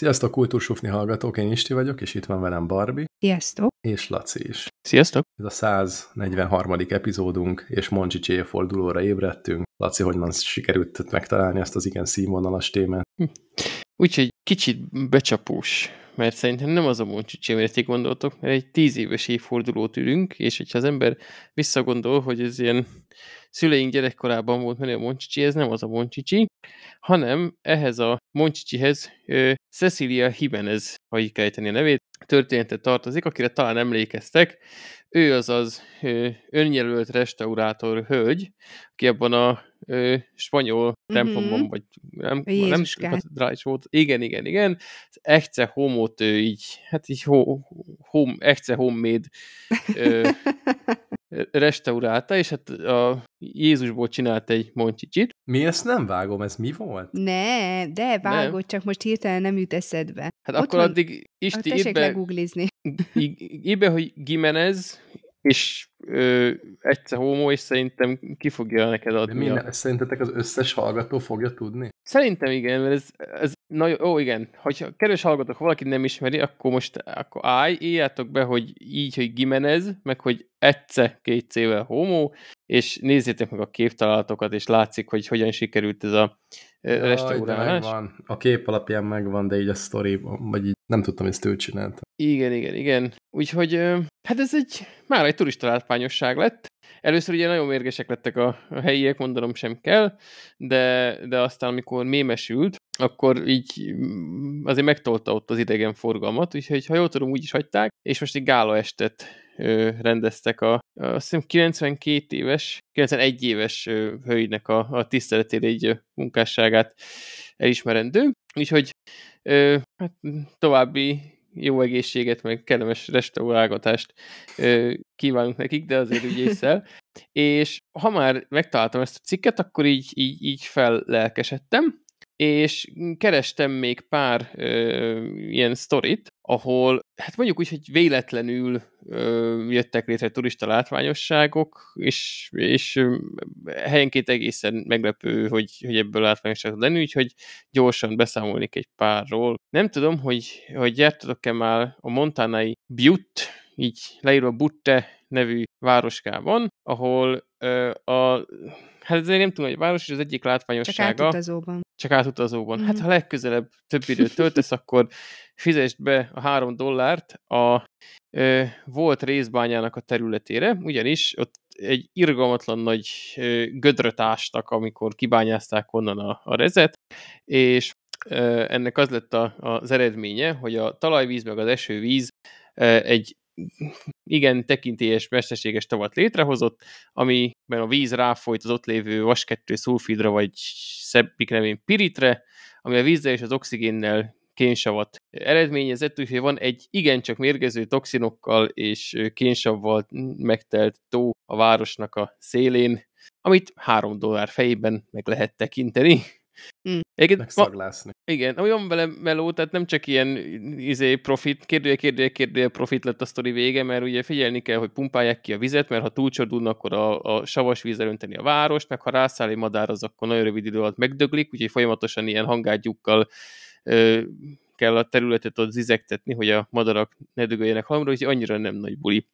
Sziasztok, Kultúrsufni hallgatók, én Isti vagyok, és itt van velem Barbie. Sziasztok. És Laci is. Sziasztok. Ez a 143. epizódunk, és Moncsicsi évfordulóra ébredtünk. Laci, hogy man sikerült megtalálni ezt az igen színvonalas témát? Hm. Úgyhogy kicsit becsapós, mert szerintem nem az a Moncsicsi, gondoltok, mert egy tíz éves évfordulót ülünk, és hogyha az ember visszagondol, hogy ez ilyen szüleink gyerekkorában volt menő a Moncsicsi, ez nem az a Moncsicsi, hanem ehhez a Moncsicsihez Cecilia Jimenez, ha így kell a nevét, történetet tartozik, akire talán emlékeztek. Ő az az önjelölt restaurátor hölgy, aki abban a ö, spanyol mm-hmm. templomban, vagy nem, nem rá is volt. Igen, igen, igen. Ecce homot ő így, hát így ho, home, ecce homemade ö, restaurálta, és hát a Jézusból csinált egy moncsicsit. Mi ezt nem vágom, ez mi volt? Ne, de vágod, nem. csak most hirtelen nem jut eszedbe. Hát Ott akkor van, addig Isti írd be, írd be, hogy Gimenez, és ö, egyszer homo, és szerintem ki fogja neked adni. De minden, a... Szerintetek az összes hallgató fogja tudni? Szerintem igen, mert ez, ez nagyon, ó igen, hogyha kedves hallgatók, ha valaki nem ismeri, akkor most akkor állj, írjátok be, hogy így, hogy Gimenez, meg hogy egyszer két cével homo, és nézzétek meg a képtalálatokat, és látszik, hogy hogyan sikerült ez a restaurálás. Megvan. A kép alapján megvan, de így a sztori, vagy így nem tudtam, hogy ezt ő csinálta. Igen, igen, igen. Úgyhogy hát ez egy, már egy turista látványosság lett. Először ugye nagyon mérgesek lettek a, a helyiek, mondanom sem kell, de, de aztán amikor mémesült, akkor így mm, azért megtolta ott az idegen forgalmat, úgyhogy ha jól tudom, úgy is hagyták, és most egy gála estet ö, rendeztek a, azt hiszem 92 éves, 91 éves hölgynek a, a tiszteletére így munkásságát elismerendő, úgyhogy ö, hát további jó egészséget, meg kellemes restaurálgatást ö, kívánunk nekik, de azért ügyészsel. és ha már megtaláltam ezt a cikket, akkor így, így, így fellelkesedtem, és kerestem még pár ö, ilyen sztorit, ahol, hát mondjuk úgy, hogy véletlenül ö, jöttek létre turista látványosságok, és, és helyenként egészen meglepő, hogy, hogy ebből látványosság lenni, úgyhogy gyorsan beszámolnék egy párról. Nem tudom, hogy, hogy jártatok-e már a montanai Butte, így leírva Butte nevű városkában, ahol a Hát ez nem tudom, hogy a város az egyik látványossága. Csak átutazóban. Csak átutazóban. Mm-hmm. Hát mhm. ha legközelebb több időt töltesz, akkor fizest be a három dollárt a ö, volt részbányának a területére, ugyanis ott egy irgalmatlan nagy ö, gödröt ástak, amikor kibányázták onnan a, a rezet, és ö, ennek az lett a, az eredménye, hogy a talajvíz meg az esővíz egy igen tekintélyes, mesterséges tavat létrehozott, amiben a víz ráfolyt az ott lévő vaskettő szulfidra, vagy szebbik nevén piritre, ami a vízzel és az oxigénnel kénsavat eredményezett, úgyhogy van egy igencsak mérgező toxinokkal és kénsavval megtelt tó a városnak a szélén, amit három dollár fejében meg lehet tekinteni. Mm. Megszaglászni. Igen, olyan vele meló, tehát nem csak ilyen izé, profit, kérdője, kérdője, kérdője profit lett a sztori vége, mert ugye figyelni kell, hogy pumpálják ki a vizet, mert ha túlcsordulnak, akkor a, a savas vízzel önteni a várost, meg ha rászáll egy madár, az akkor nagyon rövid idő alatt megdöglik, úgyhogy folyamatosan ilyen hangágyukkal ö, kell a területet ott zizegtetni, hogy a madarak ne dögöljenek halomra, úgyhogy annyira nem nagy buli.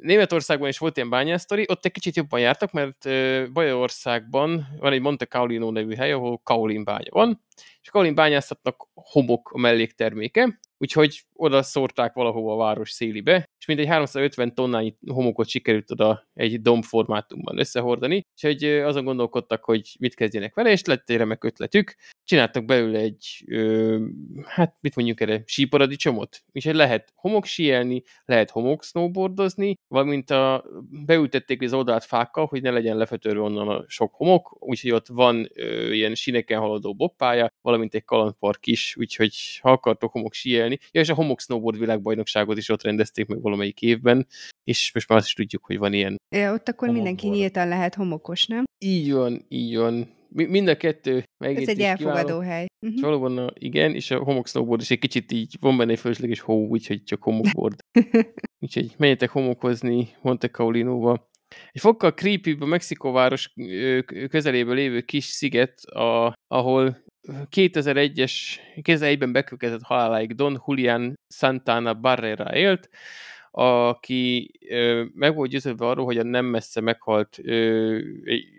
Németországban is volt ilyen bányásztori, ott egy kicsit jobban jártak, mert Bajorországban van egy Monte Caulino nevű hely, ahol kaolin bánya van, és kaolin bányászatnak homok a mellékterméke, úgyhogy oda szórták valahova a város szélibe, és mindegy 350 tonnányi homokot sikerült oda egy domb formátumban összehordani, úgyhogy azon gondolkodtak, hogy mit kezdjenek vele, és lett egy remek ötletük, csináltak belőle egy, ö, hát mit mondjuk erre, síparadicsomot, úgyhogy lehet homok síelni, lehet homok snowboardozni, valamint a, beültették az oldalt fákkal, hogy ne legyen lefetörve onnan a sok homok, úgyhogy ott van ö, ilyen sineken haladó boppája, valamint egy kalandpark is, úgyhogy ha akartok homok síelni, ja, és a homok snowboard világbajnokságot is ott rendezték meg valamelyik évben, és most már azt is tudjuk, hogy van ilyen. Ja, ott akkor mindenki nyíltan lehet homokos, nem? Így van, így van. mind a kettő Ez egy elfogadó kiváló. hely. Uh-huh. És valóban a, igen, és a homok snowboard is egy kicsit így, van benne egy fölösleges hó, úgyhogy csak homokboard. úgyhogy menjetek homokozni Monte Caulinóba. Egy fokkal creepy a Mexikóváros közeléből lévő kis sziget, a, ahol 2001-es, 2001-ben bekövetkezett haláláig Don Julián Santana Barrera élt, aki meg volt győződve arról, hogy a nem messze meghalt,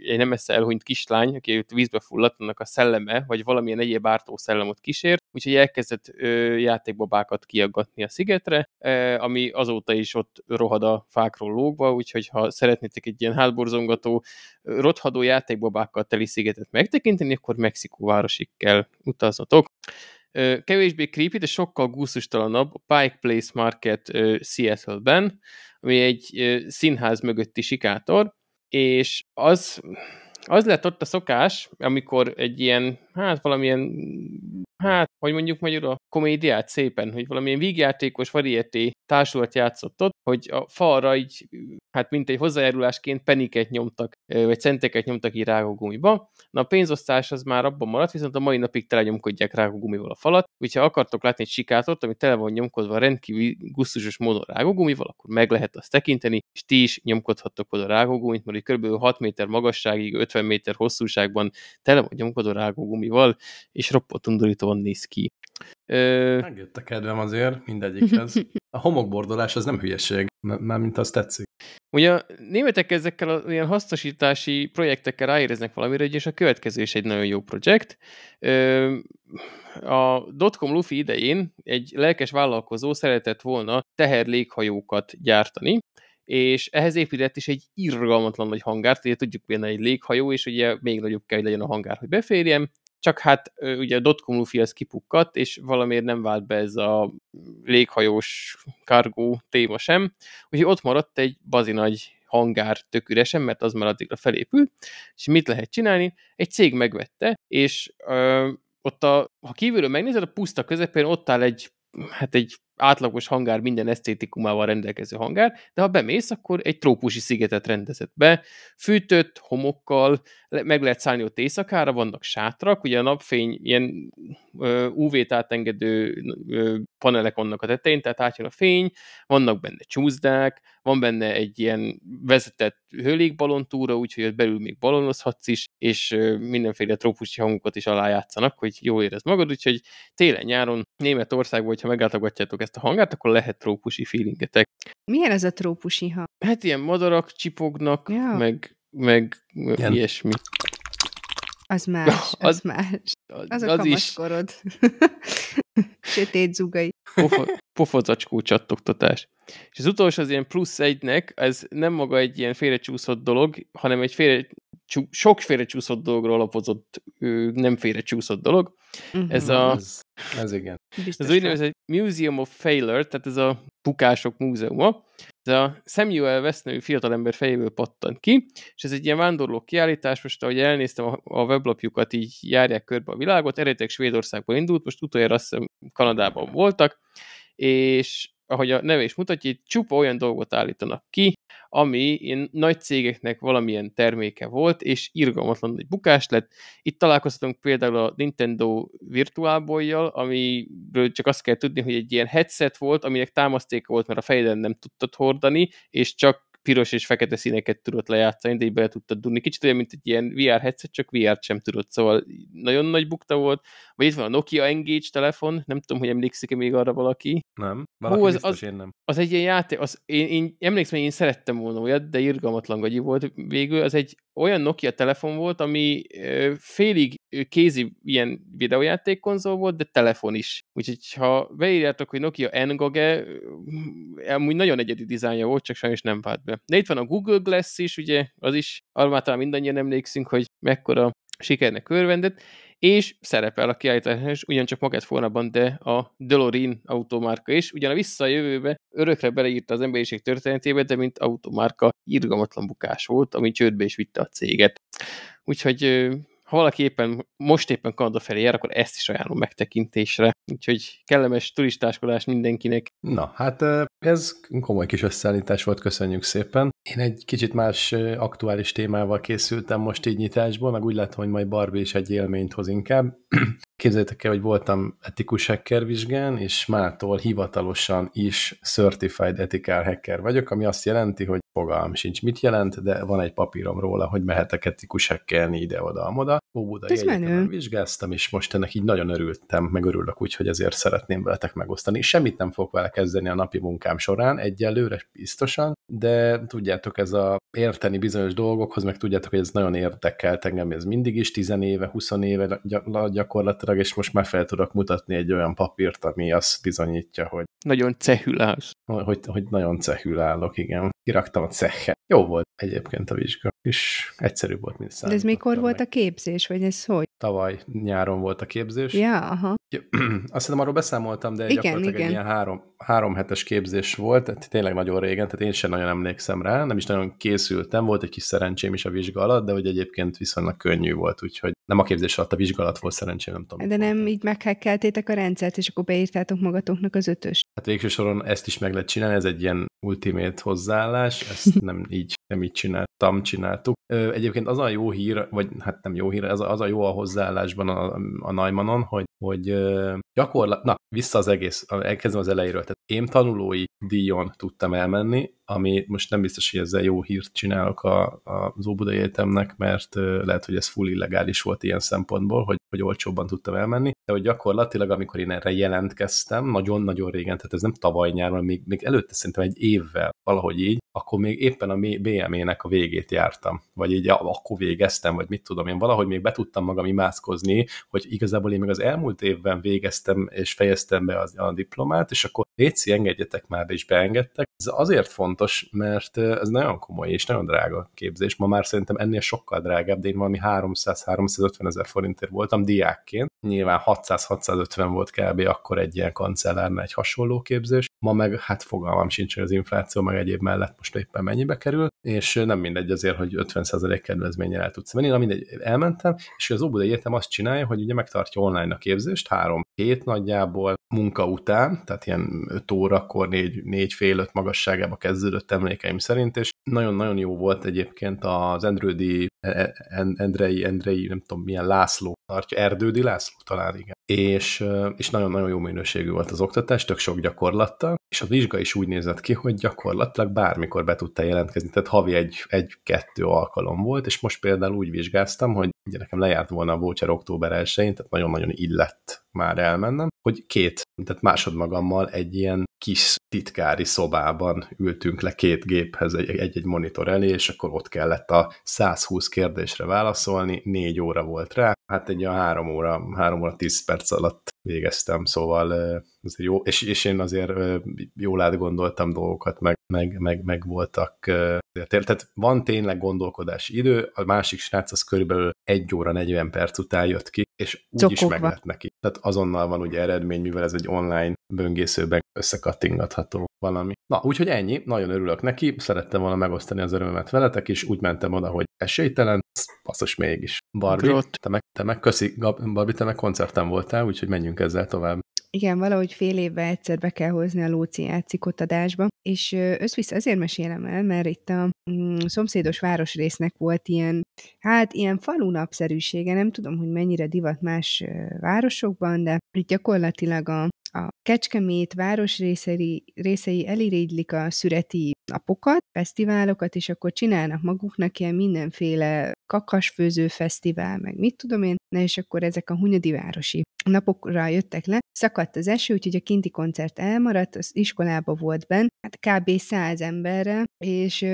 egy nem messze elhunyt kislány, aki vízbe fulladt, annak a szelleme, vagy valamilyen egyéb ártó szellemot kísért, úgyhogy elkezdett játékbabákat kiaggatni a szigetre, ami azóta is ott rohad a fákról lógva, úgyhogy ha szeretnétek egy ilyen hátborzongató, rothadó játékbabákkal teli szigetet megtekinteni, akkor Mexikó városig kell utaznotok. Kevésbé creepy, de sokkal gusztustalanabb a Pike Place Market Seattle-ben, ami egy színház mögötti sikátor, és az, az lett ott a szokás, amikor egy ilyen, hát valamilyen, hát, hogy mondjuk magyarul a komédiát szépen, hogy valamilyen vígjátékos varieté társulat játszott ott, hogy a falra így, hát mint egy hozzájárulásként peniket nyomtak, vagy centeket nyomtak így rágógumiba. Na a pénzosztás az már abban maradt, viszont a mai napig tele nyomkodják rágógumival a falat, úgyhogy ha akartok látni egy sikátort, ami tele van nyomkodva rendkívül gusztusos módon rágógumival, akkor meg lehet azt tekinteni, és ti is nyomkodhattok oda rágógumit, mert kb. 6 méter magasságig, 50 méter hosszúságban tele van nyomkodva rágógumival, és roppant undorítóan néz ki. Ö... Megjött a kedvem azért mindegyikhez. A homokbordolás az nem hülyeség, mint azt tetszik. Ugye a németek ezekkel a ilyen hasznosítási projektekkel ráéreznek valamire, és a következő is egy nagyon jó projekt. A Dotcom Luffy idején egy lelkes vállalkozó szeretett volna teherléghajókat gyártani, és ehhez épített is egy irgalmatlan nagy hangárt, ugye tudjuk például egy léghajó, és ugye még nagyobb kell, hogy legyen a hangár, hogy beférjem, csak hát ugye a Dotcom Luffy az kipukkadt, és valamiért nem vált be ez a léghajós kargó téma sem, úgyhogy ott maradt egy bazi nagy hangár tök üresen, mert az már addigra felépült, és mit lehet csinálni? Egy cég megvette, és ö, ott a, ha kívülről megnézed, a puszta közepén ott áll egy hát egy átlagos hangár minden esztétikumával rendelkező hangár, de ha bemész, akkor egy trópusi szigetet rendezett be, fűtött, homokkal, meg lehet szállni ott éjszakára, vannak sátrak, ugye a napfény ilyen UV-t átengedő panelek vannak a tetején, tehát átjön a fény, vannak benne csúszdák, van benne egy ilyen vezetett hőlégbalontúra, úgyhogy ott belül még balonozhatsz is, és mindenféle trópusi hangokat is alájátszanak, hogy jól érezd magad, úgyhogy télen-nyáron Németországban, hogyha meglátogatjátok ezt a hangát, akkor lehet trópusi feelingetek. Milyen ez a trópusi hang? Hát ilyen madarak csipognak, ja. meg, meg ilyen. ilyesmi. Az más, az, az más. Az a az kamaszkorod. Sötét zugai. Pofa, pofazacskó csattogtatás. És az utolsó az ilyen plusz egynek, ez nem maga egy ilyen félrecsúszott dolog, hanem egy félre, csú, sok félrecsúszott dologról alapozott, nem félrecsúszott dolog. Uh-huh. Ez a... Ez, ez igen. Biztos ez úgynevezett Museum of Failure, tehát ez a bukások múzeuma. Ez a Samuel West nevű fiatalember fejéből pattant ki, és ez egy ilyen vándorló kiállítás, most ahogy elnéztem a, a weblapjukat, így járják körbe a világot, eredetileg Svédországból indult, most utoljára azt hiszem Kanadában voltak, és ahogy a neve is mutatja, itt csupa olyan dolgot állítanak ki, ami ilyen nagy cégeknek valamilyen terméke volt, és irgalmatlan egy bukás lett. Itt találkozhatunk például a Nintendo Virtual Boy-jal, amiről csak azt kell tudni, hogy egy ilyen headset volt, aminek támasztéka volt, mert a fejeden nem tudtad hordani, és csak piros és fekete színeket tudott lejátszani, de így bele tudtad dunni. Kicsit olyan, mint egy ilyen VR headset, csak VR-t sem tudott, szóval nagyon nagy bukta volt. Vagy itt van a Nokia Engage telefon, nem tudom, hogy emlékszik-e még arra valaki. Nem, valaki Hú, az, biztos, az, én nem. Az egy ilyen játék, az, én, én emlékszem, hogy én szerettem volna olyat, de irgalmatlan gagyi volt végül. Az egy olyan Nokia telefon volt, ami félig kézi ilyen videójátékkonzol volt, de telefon is. Úgyhogy ha beírjátok, hogy Nokia Ngage, amúgy nagyon egyedi dizájnja volt, csak sajnos nem vált be. De itt van a Google Glass is, ugye, az is, arra talán mindannyian emlékszünk, hogy mekkora sikernek örvendett, és szerepel a kiállítás ugyancsak magát formában, de a DeLorean automárka is, ugyan a vissza a jövőbe örökre beleírta az emberiség történetébe, de mint automárka irgalmatlan bukás volt, ami csődbe is vitte a céget. Úgyhogy ha valaki éppen, most éppen Kanada felé jár, akkor ezt is ajánlom megtekintésre. Úgyhogy kellemes turistáskodás mindenkinek. Na, hát ez komoly kis összeállítás volt, köszönjük szépen. Én egy kicsit más aktuális témával készültem most így nyitásból, meg úgy látom, hogy majd Barbie is egy élményt hoz inkább. Képzeljétek el, hogy voltam etikus hacker vizsgán, és mától hivatalosan is Certified Ethical Hacker vagyok, ami azt jelenti, hogy fogalm sincs mit jelent, de van egy papírom róla, hogy mehetek etikus hackelni ide-oda-amoda. Óbudai egyetemen vizsgáztam, és most ennek így nagyon örültem, meg örülök úgy, hogy ezért szeretném veletek megosztani. Semmit nem fogok vele kezdeni a napi munkám során, egyelőre biztosan, de tudjátok, ez a érteni bizonyos dolgokhoz, meg tudjátok, hogy ez nagyon érdekelt engem, ez mindig is 10 éve, 20 éve gyakorlatilag, és most már fel tudok mutatni egy olyan papírt, ami azt bizonyítja, hogy nagyon cehül állsz. Hogy, hogy nagyon cehül állok, igen. Kiraktam a cehet. Jó volt egyébként a vizsga, és egyszerű volt, mint De ez mikor volt a képzés, vagy ez hogy? Tavaly nyáron volt a képzés. Ja, aha. Azt hiszem, arról beszámoltam, de igen, gyakorlatilag igen. egy ilyen három, három hetes képzés volt, tehát tényleg nagyon régen, tehát én sem nagyon emlékszem rá, nem is nagyon készültem, volt egy kis szerencsém is a vizsga alatt, de hogy egyébként viszonylag könnyű volt, úgyhogy nem a képzés alatt, a vizsga alatt volt szerencsém, nem tudom. De nem voltam. így meghekkeltétek a rendszert, és akkor beírtátok magatoknak az ötös. Hát végső soron ezt is meg lehet csinálni, ez egy ilyen ultimate hozzáállás, ezt nem így, nem így csináltam, csináltuk. Egyébként az a jó hír, vagy hát nem jó hír, az a, az a jó a hozzáállásban a, a Neumannon, hogy, hogy gyakorlat, na, vissza az egész, elkezdem az elejéről, tehát én tanulói díjon tudtam elmenni, ami most nem biztos, hogy ezzel jó hírt csinálok a, a, az Egyetemnek, mert lehet, hogy ez full illegális volt ilyen szempontból, hogy, hogy olcsóbban tudtam elmenni, de hogy gyakorlatilag, amikor én erre jelentkeztem, nagyon-nagyon régen, tehát ez nem tavaly nyáron, még, még előtte szerintem egy évvel, valahogy így, akkor még éppen a BME-nek a végét jártam, vagy így akkor végeztem, vagy mit tudom én, valahogy még be tudtam magam imászkozni, hogy igazából én még az elmúlt évben végeztem és fejeztem be az, a diplomát, és akkor Léci, engedjetek már, és beengedtek. Ez azért fontos, mert ez nagyon komoly és nagyon drága képzés. Ma már szerintem ennél sokkal drágább, de én valami 300-350 ezer forintért voltam diákként. Nyilván 600-650 volt kb. akkor egy ilyen kancellárnál egy hasonló képzés. Ma meg hát fogalmam sincs, hogy az infláció meg egyéb mellett most éppen mennyibe kerül, és nem mindegy azért, hogy 50% kedvezménnyel el tudsz venni. Na mindegy, elmentem, és az Óbudai Egyetem azt csinálja, hogy ugye megtartja online a képzést, három hét nagyjából munka után, tehát ilyen 5 órakor, 4, 4 fél 5 magasságába kezdődött emlékeim szerint, és nagyon-nagyon jó volt egyébként az Endrődi, e, e, Endrei, Endrei, nem tudom milyen László tartja, Erdődi László talán, igen. És, és nagyon-nagyon jó minőségű volt az oktatás, tök sok gyakorlattal, és a vizsga is úgy nézett ki, hogy gyakorlatilag bármikor be tudtál jelentkezni, tehát havi egy, egy-kettő alkalom volt, és most például úgy vizsgáztam, hogy ugye nekem lejárt volna a voucher október 1 tehát nagyon-nagyon illett már elmennem, hogy két, tehát másodmagammal egy ilyen kis titkári szobában ültünk le két géphez egy-egy monitor elé, és akkor ott kellett a 120 kérdésre válaszolni, négy óra volt rá, hát egy a három óra, három óra tíz perc alatt végeztem, szóval azért jó, és, és én azért jól átgondoltam dolgokat, meg, meg, meg, meg voltak tehát van tényleg gondolkodási idő, a másik srác az körülbelül egy óra 40 perc után jött ki, és úgy is meg lett neki. Tehát azonnal van ugye eredmény, mivel ez egy online böngészőben összekattingatható valami. Na, úgyhogy ennyi, nagyon örülök neki, szerettem volna megosztani az örömet veletek, és úgy mentem oda, hogy esélytelen, basszus mégis. Barbie, te meg, te meg, köszi, Barbie, te meg koncerten voltál, úgyhogy menjünk ezzel tovább. Igen, valahogy fél évvel egyszer be kell hozni a Lóci játszikot adásba, és összvisz azért mesélem el, mert itt a mm, szomszédos városrésznek volt ilyen, hát ilyen falu napszerűsége, nem tudom, hogy mennyire divat más városokban, de itt gyakorlatilag a, a Kecskemét városrészei részei elirigylik a szüreti napokat, fesztiválokat, és akkor csinálnak maguknak ilyen mindenféle kakasfőző fesztivál, meg mit tudom én, na és akkor ezek a hunyadi városi napokra jöttek le, szakadt az eső, úgyhogy a kinti koncert elmaradt, az iskolába volt benn, hát kb. száz emberre, és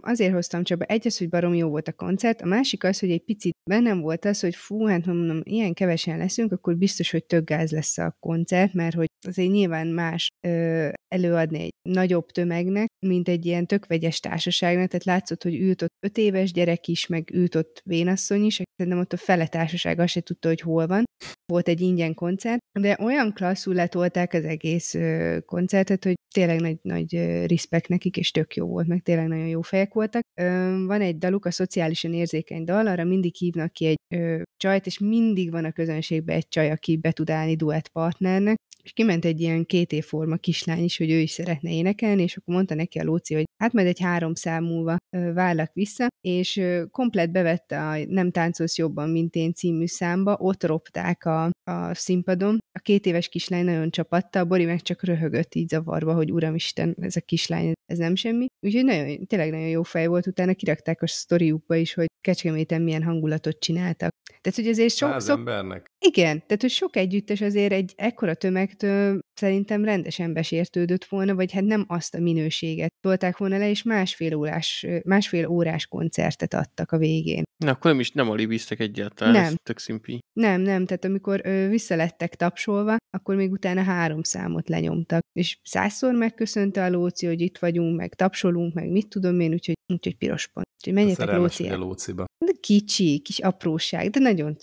azért hoztam csak be, egy az, hogy barom jó volt a koncert, a másik az, hogy egy picit bennem volt az, hogy fú, hát mondom, ilyen kevesen leszünk, akkor biztos, hogy több gáz lesz a koncert, mert hogy hogy azért nyilván más ö, előadni egy nagyobb tömegnek, mint egy ilyen tök vegyes társaságnak, tehát látszott, hogy ült ott öt éves gyerek is, meg ült ott vénasszony is, szerintem ott a fele társaság azt se tudta, hogy hol van. Volt egy ingyen koncert, de olyan klasszul letolták az egész ö, koncertet, hogy tényleg nagy, nagy respekt nekik, és tök jó volt, meg tényleg nagyon jó fejek voltak. Ö, van egy daluk, a szociálisan érzékeny dal, arra mindig hívnak ki egy ö, csajt, és mindig van a közönségben egy csaj, aki be tud állni duett partnernek, és kiment egy ilyen két évforma kislány is, hogy ő is szeretne énekelni, és akkor mondta neki a Lóci, hogy hát majd egy három szám múlva vállak vissza, és komplet bevette a Nem táncolsz jobban, mint én című számba, ott ropták a, a színpadon. A két éves kislány nagyon csapatta, a Bori meg csak röhögött így zavarba, hogy uramisten, ez a kislány, ez nem semmi. Úgyhogy nagyon, tényleg nagyon jó fej volt, utána kirakták a sztoriukba is, hogy Kecskeméten milyen hangulatot csináltak. Tehát, hogy azért sok, Száz sok, embernek. igen, tehát, hogy sok együttes azért egy ekkora tömegtől szerintem rendesen besértődött volna, vagy hát nem azt a minőséget tolták volna le, és másfél órás, másfél órás koncertet adtak a végén. Na, akkor nem is nem alibiztek egyáltalán, Nem. ez tök szimpi. Nem, nem, tehát amikor ö, visszalettek tapsolva, akkor még utána három számot lenyomtak. És százszor megköszönte a Lóci, hogy itt vagyunk, meg tapsolunk, meg mit tudom én, úgyhogy, úgyhogy piros pont. Úgyhogy menjetek Lóci. Lóciba. De kicsi, kis apróság, de nagyon.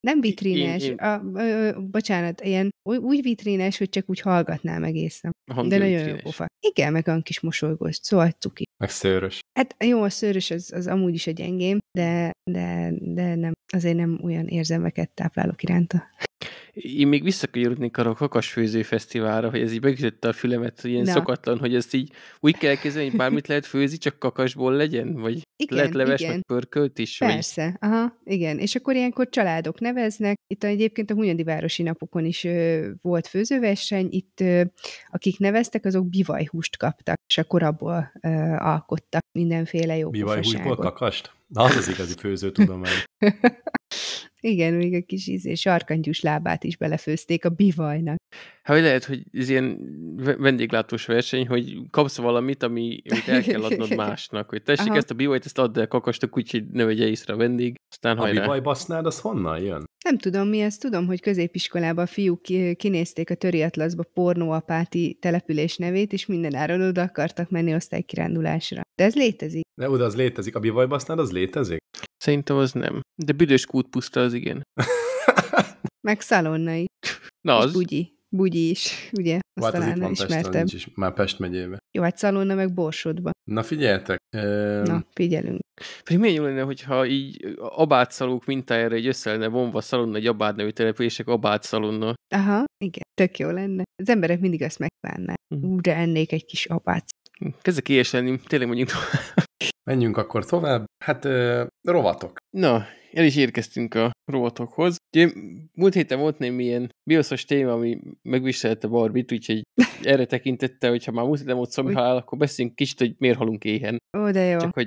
Nem vitrines, Én- én- A, ö, ö, bocsánat, ilyen úgy- vitrines, hogy csak úgy hallgatnám egészen. A De nagyon jó vitrines. pofa. Igen, meg olyan kis mosolygós, szóval cuki. Meg szőrös. Hát jó, a szőrös az, az amúgy is a gyengém, de, de, de nem, azért nem olyan érzelmeket táplálok iránta. Én még visszakanyarodnék arra a kakasfőző fesztiválra, hogy ez így megütötte a fülemet, hogy ilyen Na. szokatlan, hogy ezt így úgy kell elképzelni, hogy bármit lehet főzni, csak kakasból legyen? Vagy Igen, lehet leves, igen. meg pörkölt is? Vagy... Persze, aha, igen. És akkor ilyenkor családok neveznek. Itt egyébként a Hunyadi Városi Napokon is ö, volt főzőverseny. Itt ö, akik neveztek, azok bivajhúst kaptak, és akkor abból ö, alkottak mindenféle jó Bivajhúsból kakast? Na, az az igazi főzőtudomány. Igen, még a kis ízé, sarkantyús lábát is belefőzték a bivajnak. Hát lehet, hogy ez ilyen ve- vendéglátós verseny, hogy kapsz valamit, ami, amit el kell adnod másnak, hogy tessék Aha. ezt a bivajt, ezt add el kakastok, úgyhogy ne vegye észre a vendég, aztán A hajrá. bivajbasznád, az honnan jön? Nem tudom mi, ezt tudom, hogy középiskolában a fiúk ki- kinézték a Töri Atlaszba pornóapáti település nevét, és mindenáron oda akartak menni osztálykirándulásra. De ez létezik. De oda az létezik. A bivajbasznád az létezik? Szerintem az nem. De büdös kútpuszta az igen. Meg szalonnai. Na És az, bugyi. Bugyi is, ugye? Azt Hát az itt talán van Pesten, ismertem. nincs is, már Pest megyébe. Jó, hát Szalonna meg Borsodba. Na figyeljetek, ö, Na, figyelünk. pedig milyen jó lenne, hogyha így abátszalók mintájára egy össze lenne vonva szalonna, egy abát nevű települések abátszalonna. Aha, igen, tök jó lenne. Az emberek mindig azt megvánnák. Ú, de ennék egy kis apát. Kezdek ilyeslenni, tényleg mondjuk tovább. menjünk akkor tovább. Hát ö, rovatok. Na, el is érkeztünk a rovatokhoz. Ugye múlt héten volt némi ilyen bioszos téma, ami megviselte Barbit, úgyhogy erre tekintette, hogy ha már múlt héten volt szomjhalál, akkor beszéljünk kicsit, hogy miért halunk éhen. Ó, de jó. Csak hogy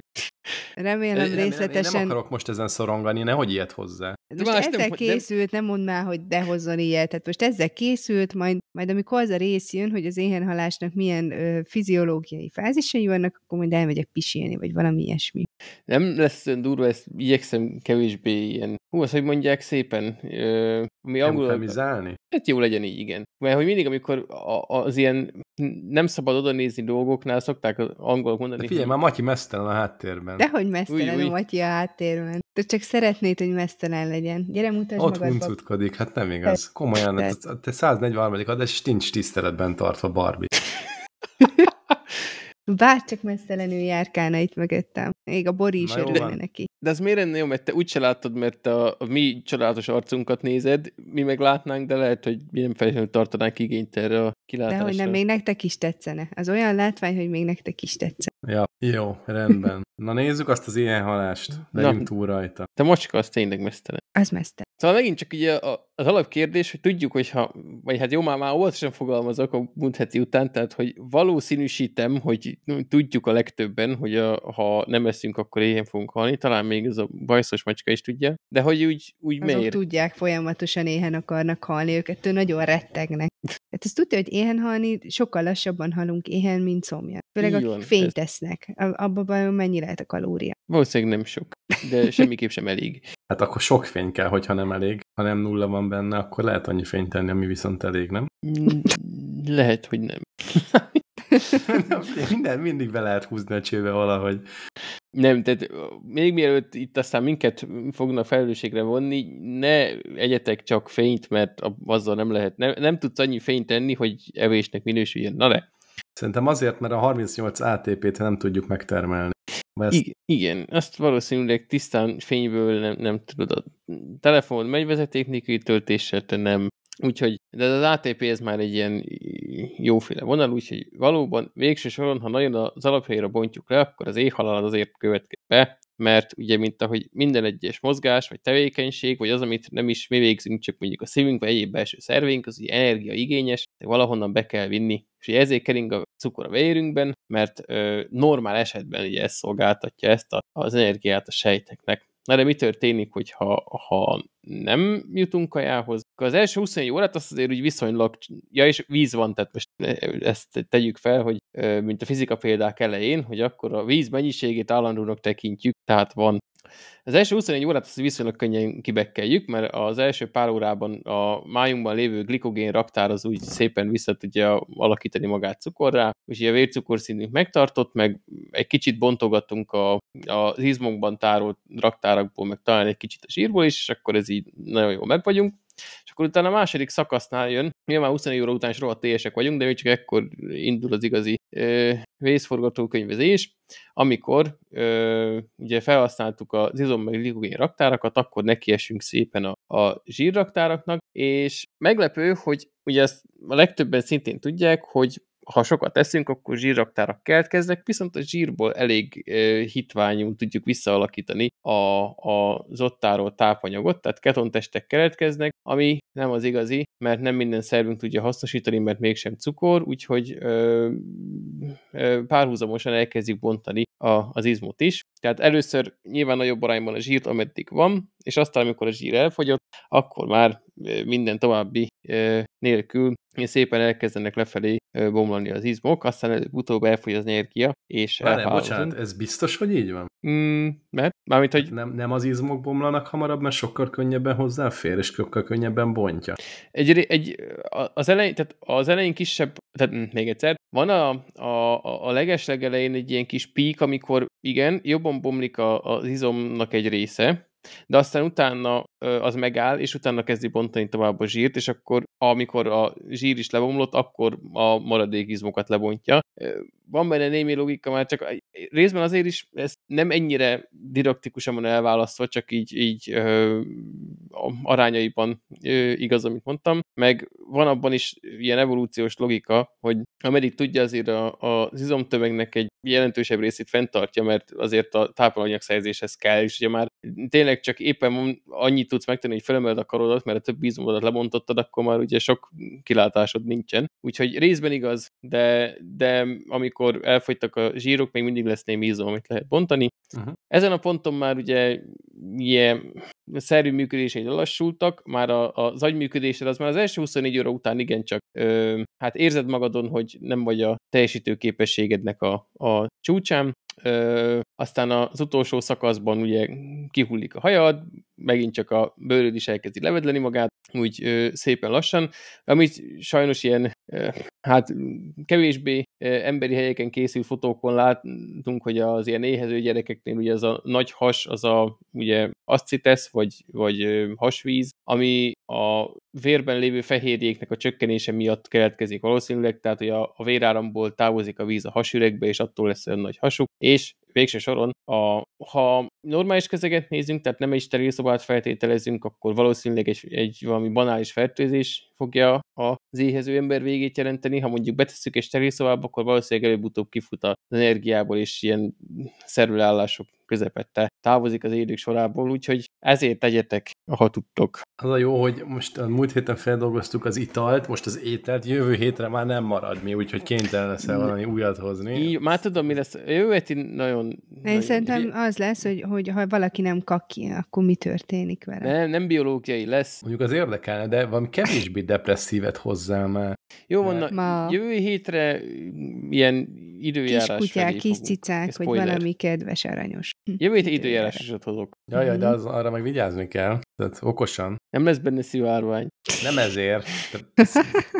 Remélem Remélem, Én részletesen. nem akarok most ezen szorongani, nehogy ilyet hozzá. Most más nem- ezzel nem- készült, nem mondd már, hogy de hozzon ilyet. Tehát most ezzel készült, majd, majd amikor az a rész jön, hogy az éhenhalásnak milyen ö, fiziológiai fázisai vannak, akkor majd elmegyek pisilni, vagy valami ilyesmi. Nem lesz olyan durva, ezt igyekszem kevésbé ilyen, hú, azt hogy mondják szépen, ö, ami angolul, Eufemizálni? hát jó legyen így, igen. Mert hogy mindig, amikor a, az ilyen nem szabad oda nézni dolgoknál, szokták az angolok mondani, De figyelj, hogy- már Matyi mesztelen a háttérben. Dehogy mesztelen a Matyi a háttérben. Te csak szeretnéd, hogy mesztelen legyen. Gyere, mutasd Ott magadba. huncutkodik, hát nem igaz. Komolyan, te, te 143. adás, és nincs tiszteletben tartva Barbie. Bárcsak mesztelenül járkálna itt mögöttem. Még a Bori is örülne neki. De az miért lenne jó, mert te úgyse láttad, mert a, a mi csodálatos arcunkat nézed, mi meg látnánk, de lehet, hogy mi nem feltétlenül tartanánk igényt erre a kilátásra. De hogy nem, még nektek is tetszene. Az olyan látvány, hogy még nektek is tetszene. Ja, jó, rendben. Na nézzük azt az ilyen halást. Legyünk túl rajta. De macska az tényleg mesztelen. Az mesztelen. Szóval megint csak ugye a- az alapkérdés, hogy tudjuk, hogyha, vagy hát jó, már, már óvatosan fogalmazok a múlt heti után, tehát, hogy valószínűsítem, hogy tudjuk a legtöbben, hogy a, ha nem eszünk, akkor éhen fogunk halni, talán még ez a bajszos macska is tudja, de hogy úgy, úgy Azok miért? tudják, folyamatosan éhen akarnak halni, őket től nagyon rettegnek. Hát ezt tudja, hogy éhen halni, sokkal lassabban halunk éhen, mint szomjan. Főleg akik fényt A- Abban vajon mennyi lehet a kalória? Valószínűleg nem sok, de semmiképp sem elég. Hát akkor sok fény kell, hogyha nem elég. ha nem nulla van benne, akkor lehet annyi fényt tenni, ami viszont elég, nem? Mm, Lehet, hogy nem. Minden mindig be lehet húzni a csőbe valahogy. Nem, tehát még mielőtt itt aztán minket fognak felelősségre vonni, ne egyetek csak fényt, mert azzal nem lehet, nem, nem tudsz annyi fényt tenni, hogy evésnek minősüljön. Na de, Szerintem azért, mert a 38 ATP-t nem tudjuk megtermelni. Ezt I- igen, azt valószínűleg tisztán fényből nem, nem tudod. A telefon megy vezeték töltéssel, te nem. Úgyhogy, de az ATP ez már egy ilyen jóféle vonal, úgyhogy valóban végső soron, ha nagyon az alaphelyre bontjuk le, akkor az éhhalál azért következik be, mert ugye, mint ahogy minden egyes mozgás, vagy tevékenység, vagy az, amit nem is mi végzünk, csak mondjuk a szívünk, vagy egyéb belső szerveink, az ugye energiaigényes, de valahonnan be kell vinni. És ugye ezért kering a cukor a vérünkben, mert ö, normál esetben ugye ez szolgáltatja ezt a, az energiát a sejteknek. Na de mi történik, hogyha ha nem jutunk kajához? Az első 24 órát azt azért úgy viszonylag, ja és víz van, tehát most ezt tegyük fel, hogy mint a fizika példák elején, hogy akkor a víz mennyiségét állandónak tekintjük, tehát van az első 24 órát azt viszonylag könnyen kibekkeljük, mert az első pár órában a májunkban lévő glikogén raktár az úgy szépen vissza tudja alakítani magát cukorrá, és a vércukorszintünk megtartott, meg egy kicsit bontogatunk a, az izmokban tárolt raktárakból, meg talán egy kicsit a zsírból is, és akkor ez így nagyon jól meg. És akkor utána a második szakasznál jön, nyilván 24 óra után is rohadt vagyunk, de még csak ekkor indul az igazi ö, vészforgatókönyvezés, amikor ö, ugye felhasználtuk az izom meg glikogén raktárakat, akkor nekiesünk szépen a, a zsírraktáraknak, és meglepő, hogy ugye ezt a legtöbben szintén tudják, hogy ha sokat teszünk, akkor zsírraktárak keletkeznek, viszont a zsírból elég hitványul tudjuk visszaalakítani a, a, az ott tárolt tápanyagot, tehát ketontestek keletkeznek, ami nem az igazi, mert nem minden szervünk tudja hasznosítani, mert mégsem cukor, úgyhogy ö, ö, párhuzamosan elkezdjük bontani a, az izmot is. Tehát először nyilván nagyobb arányban a zsírt, ameddig van, és aztán, amikor a zsír elfogyott, akkor már minden további nélkül szépen elkezdenek lefelé bomlani az izmok, aztán előbb-utóbb elfogy az energia, és Várjál, bocsánat, ez biztos, hogy így van? Mm, mert, mármint, hogy... Nem, nem az izmok bomlanak hamarabb, mert sokkal könnyebben hozzáfér, és sokkal könnyebben bontja. Egy, egy, az, elején, tehát az elején kisebb, tehát még egyszer, van a, a, a legeslegelején egy ilyen kis pík, amikor igen, jobban bomlik a, az izomnak egy része, de aztán utána az megáll, és utána kezdi bontani tovább a zsírt, és akkor amikor a zsír is lebomlott, akkor a maradék izmokat lebontja. Van benne némi logika, már csak részben azért is ez nem ennyire didaktikusan van elválasztva, csak így, így ö, arányaiban ö, igaz, amit mondtam, meg van abban is ilyen evolúciós logika, hogy ameddig tudja azért a, a, az izomtömegnek egy jelentősebb részét fenntartja, mert azért a tápanyagszerzéshez kell, és ugye már tényleg csak éppen annyit tudsz megtenni, hogy felemeled a karodat, mert a többi izomodat lebontottad, akkor már ugye sok kilátásod nincsen. Úgyhogy részben igaz, de, de amikor elfogytak a zsírok, még mindig lesz némi izom, amit lehet bontani. Uh-huh. Ezen a ponton már ugye ilyen szervi működései lassultak, már a, az agyműködésed az már az első 24 óra után igencsak ö, hát érzed magadon, hogy nem vagy a teljesítő képességednek a, a csúcsán, Ö, aztán az utolsó szakaszban ugye kihullik a hajad, megint csak a bőröd is elkezdi levedleni magát, úgy ö, szépen lassan, amit sajnos ilyen ö, hát kevésbé ö, emberi helyeken készült fotókon látunk, hogy az ilyen éhező gyerekeknél ugye az a nagy has, az a ugye ascites, vagy, vagy ö, hasvíz, ami a vérben lévő fehérjéknek a csökkenése miatt keletkezik valószínűleg, tehát hogy a, a véráramból távozik a víz a hasüregbe, és attól lesz olyan nagy hasuk, és végső soron, a, ha normális közeget nézünk, tehát nem egy steril szobát feltételezünk, akkor valószínűleg egy, egy valami banális fertőzés fogja az éhező ember végét jelenteni. Ha mondjuk betesszük egy steril szobába, akkor valószínűleg előbb-utóbb kifut az energiából, és ilyen szervelállások közepette távozik az élők sorából, úgyhogy ezért tegyetek, ha tudtok. Az a jó, hogy most a múlt héten feldolgoztuk az italt, most az ételt, jövő hétre már nem marad mi, úgyhogy kénytelen leszel valami újat hozni. Így, már tudom, mi lesz. Jövő heti nagyon... Én nagyon szerintem az lesz, hogy, hogy ha valaki nem kaki, akkor mi történik vele. Nem, nem biológiai lesz. Mondjuk az érdekelne, de valami kevésbé depresszívet hozzá már. Jó van, na, Ma... jövő hétre ilyen időjárás Kis kutyák, kis cicák, Ez hogy spoiler. valami kedves, aranyos. Jövő héten időjárásosat hozok. Jaj, jaj, de Mhm. az, arra meg vigyázni kell. Tehát okosan. Nem lesz benne szivárvány. Nem ezért. Ez,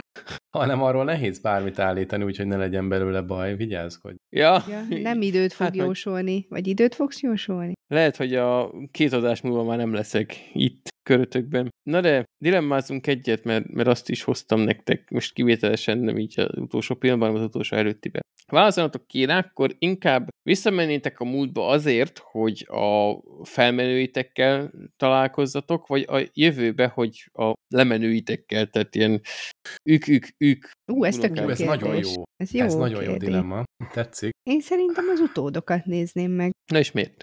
hanem arról nehéz bármit állítani, úgyhogy ne legyen belőle baj. Vigyázkodj. Ja, Ja, nem időt fog Hát, hogy- jósolni. Vagy időt fogsz jósolni? lehet, hogy a két adás múlva már nem leszek itt körötökben. Na de dilemmázunk egyet, mert, mert azt is hoztam nektek, most kivételesen nem így az utolsó pillanatban, hanem az utolsó előttibe. Válaszolnatok kéne, akkor inkább visszamennétek a múltba azért, hogy a felmenőitekkel találkozzatok, vagy a jövőbe, hogy a lemenőitekkel, tehát ilyen ők, ők, ők. Ú, ez tök jó ez nagyon jó. Ez jó Ez nagyon jó kérdés. dilemma. Tetszik. Én szerintem az utódokat nézném meg. Na és miért?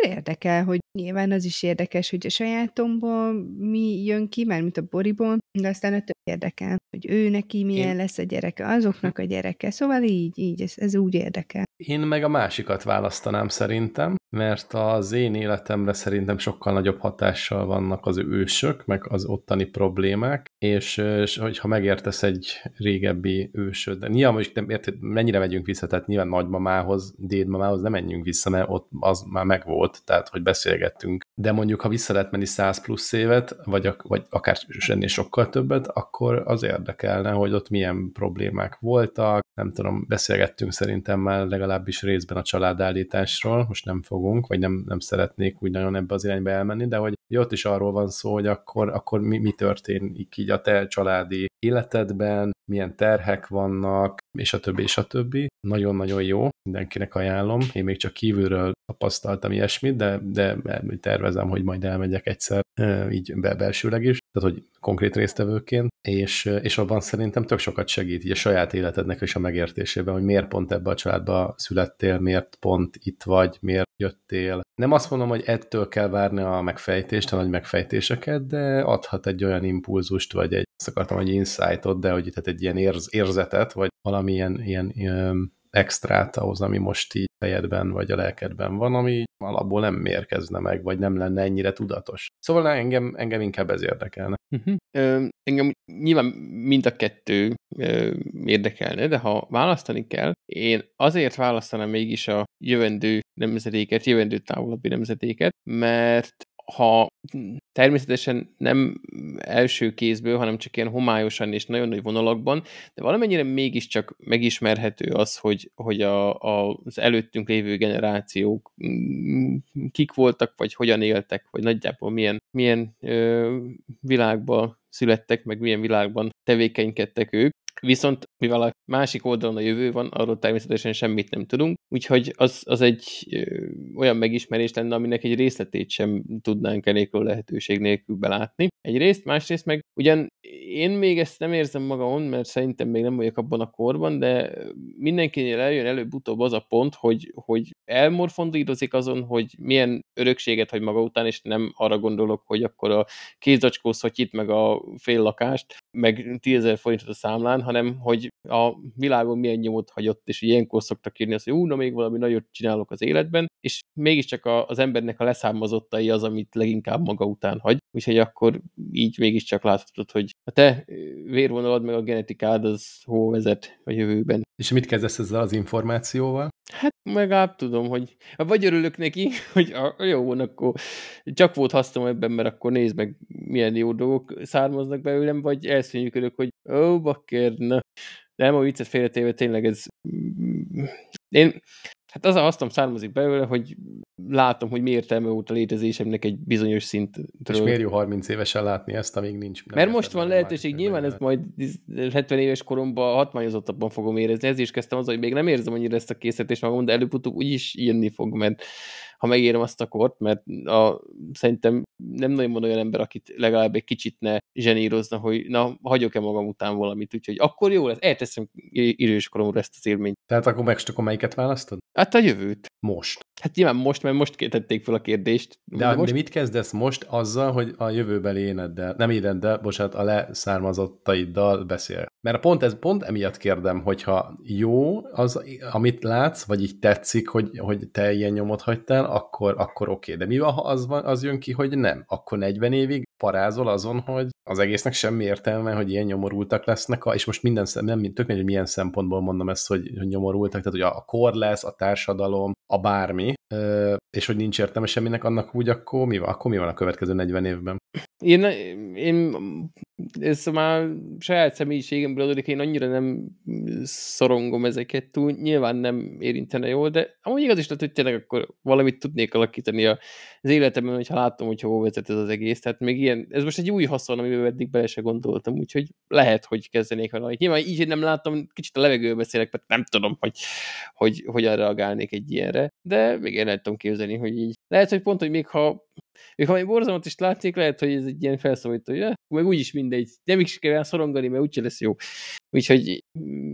Mert érdekel, hogy nyilván az is érdekes, hogy a sajátomból mi jön ki, már mint a Boriból, de aztán a több érdekel, hogy ő neki milyen Én- lesz a gyereke, azoknak a gyereke. Szóval így, így, ez, ez úgy érdekel. Én meg a másikat választanám szerintem, mert az én életemre szerintem sokkal nagyobb hatással vannak az ősök, meg az ottani problémák, és, és hogyha megértesz egy régebbi ősöd, de nyilván most nem érted, mennyire megyünk vissza, tehát nyilván nagymamához, dédmamához nem menjünk vissza, mert ott az már megvolt, tehát hogy beszélgettünk. De mondjuk, ha vissza lehet menni 100 plusz évet, vagy, ak- vagy akár ennél sokkal többet, akkor az érdekelne, hogy ott milyen problémák voltak, nem tudom, beszélgettünk szerintem már legalábbis részben a családállításról, most nem fogunk, vagy nem, nem szeretnék úgy nagyon ebbe az irányba elmenni, de hogy ott is arról van szó, hogy akkor, akkor mi, mi történik így a te családi életedben, milyen terhek vannak, és a többi, és a többi. Nagyon-nagyon jó, mindenkinek ajánlom. Én még csak kívülről tapasztaltam ilyesmit, de, de tervezem, hogy majd elmegyek egyszer így be- belsőleg is, tehát hogy konkrét résztvevőként, és, és abban szerintem tök sokat segít így a saját életednek is a megértésében, hogy miért pont ebbe a családba születtél, miért pont itt vagy, miért jöttél. Nem azt mondom, hogy ettől kell várni a megfejtést, a nagy megfejtéseket, de adhat egy olyan impulzust, vagy egy, azt akartam, hogy insightot, de hogy tehát egy ilyen érz, érzetet, vagy valamilyen ilyen, ilyen extrát ahhoz, ami most így fejedben vagy a lelkedben van, ami alapból nem mérkezne meg, vagy nem lenne ennyire tudatos. Szóval engem, engem inkább ez érdekelne. Uh-huh. Ö, engem nyilván mind a kettő ö, érdekelne, de ha választani kell, én azért választanám mégis a jövendő nemzedéket, jövendő távolabbi nemzedéket, mert ha természetesen nem első kézből, hanem csak ilyen homályosan és nagyon nagy vonalakban, de valamennyire mégiscsak megismerhető az, hogy, hogy a, a, az előttünk lévő generációk mm, kik voltak, vagy hogyan éltek, vagy nagyjából milyen, milyen ö, világban születtek, meg milyen világban tevékenykedtek ők. Viszont mivel a másik oldalon a jövő van, arról természetesen semmit nem tudunk, úgyhogy az, az egy ö, olyan megismerés lenne, aminek egy részletét sem tudnánk elégről lehetőség nélkül belátni. Egyrészt, másrészt meg ugyan én még ezt nem érzem magamon, mert szerintem még nem vagyok abban a korban, de mindenkinél eljön előbb-utóbb az a pont, hogy, hogy elmorfondírozik azon, hogy milyen örökséget hagy maga után, és nem arra gondolok, hogy akkor a kézzacskó szotyit, meg a fél lakást, meg 10 forintot a számlán, hanem hogy a világon milyen nyomot hagyott, és ilyenkor szoktak írni azt, hogy ú, na még valami nagyot csinálok az életben, és mégiscsak a, az embernek a leszármazottai az, amit leginkább maga után hagy, úgyhogy akkor így mégiscsak láthatod, hogy a te vérvonalad meg a genetikád az hol vezet a jövőben. És mit kezdesz ezzel az információval? Hát legalább tudom, hogy vagy örülök neki, hogy a, jó akkor csak volt hasznom ebben, mert akkor nézd meg, milyen jó dolgok származnak belőlem, vagy elszűnyűködök, hogy ó, bakker, na. De nem a viccet félretéve, tényleg ez... Én, hát az a hasznom származik belőle, hogy látom, hogy mi értelme volt a létezésemnek egy bizonyos szintről. És miért jó 30 évesen látni ezt, amíg nincs? Mert most van lehetőség, nyilván ez majd 70 éves koromban hatmányozottabban fogom érezni. Ez is kezdtem az, hogy még nem érzem annyira ezt a készítést magam, de előbb-utóbb úgyis írni fog, mert ha megérem azt a kort, mert a, szerintem nem nagyon van olyan ember, akit legalább egy kicsit ne zsenírozna, hogy na, hagyok-e magam után valamit, úgyhogy akkor jó lesz, elteszem idős koromra ezt az élményt. Tehát akkor meg akkor melyiket választod? Hát a jövőt. Most. Hát nyilván most, mert most tették fel a kérdést. De, de, most... de mit kezdesz most azzal, hogy a jövőbeli éneddel, nem éneddel, bocsánat, a leszármazottaiddal beszél? Mert pont, ez, pont emiatt kérdem, hogyha jó az, amit látsz, vagy így tetszik, hogy, hogy te ilyen nyomot hagytál, akkor, akkor oké. Okay. De mi van, ha az, van, az jön ki, hogy nem? Akkor 40 évig parázol azon, hogy az egésznek semmi értelme, hogy ilyen nyomorultak lesznek, és most minden nem tök hogy milyen szempontból mondom ezt, hogy, hogy nyomorultak, tehát hogy a kor lesz, a társadalom, a bármi, és hogy nincs értelme semminek, annak úgy akkor mi van? Akkor mi van a következő 40 évben? Én, én ez már saját személyiségemből adódik, én annyira nem szorongom ezeket túl, nyilván nem érintene jól, de amúgy igaz is, hogy tényleg akkor valamit tudnék alakítani az életemben, hogyha látom, hogy hova vezet ez az egész. Tehát még ilyen, ez most egy új haszon, amiben eddig bele se gondoltam, úgyhogy lehet, hogy kezdenék valamit. Nyilván így nem látom, kicsit a levegőbe beszélek, mert nem tudom, hogy, hogy hogyan reagálnék egy ilyenre, de még el tudom képzelni, hogy így. Lehet, hogy pont, hogy még ha még ha egy borzalmat is látnék, lehet, hogy ez egy ilyen felszólító, hogy meg úgyis mindegy. Nem is kell szorongani, mert úgyse lesz jó. Úgyhogy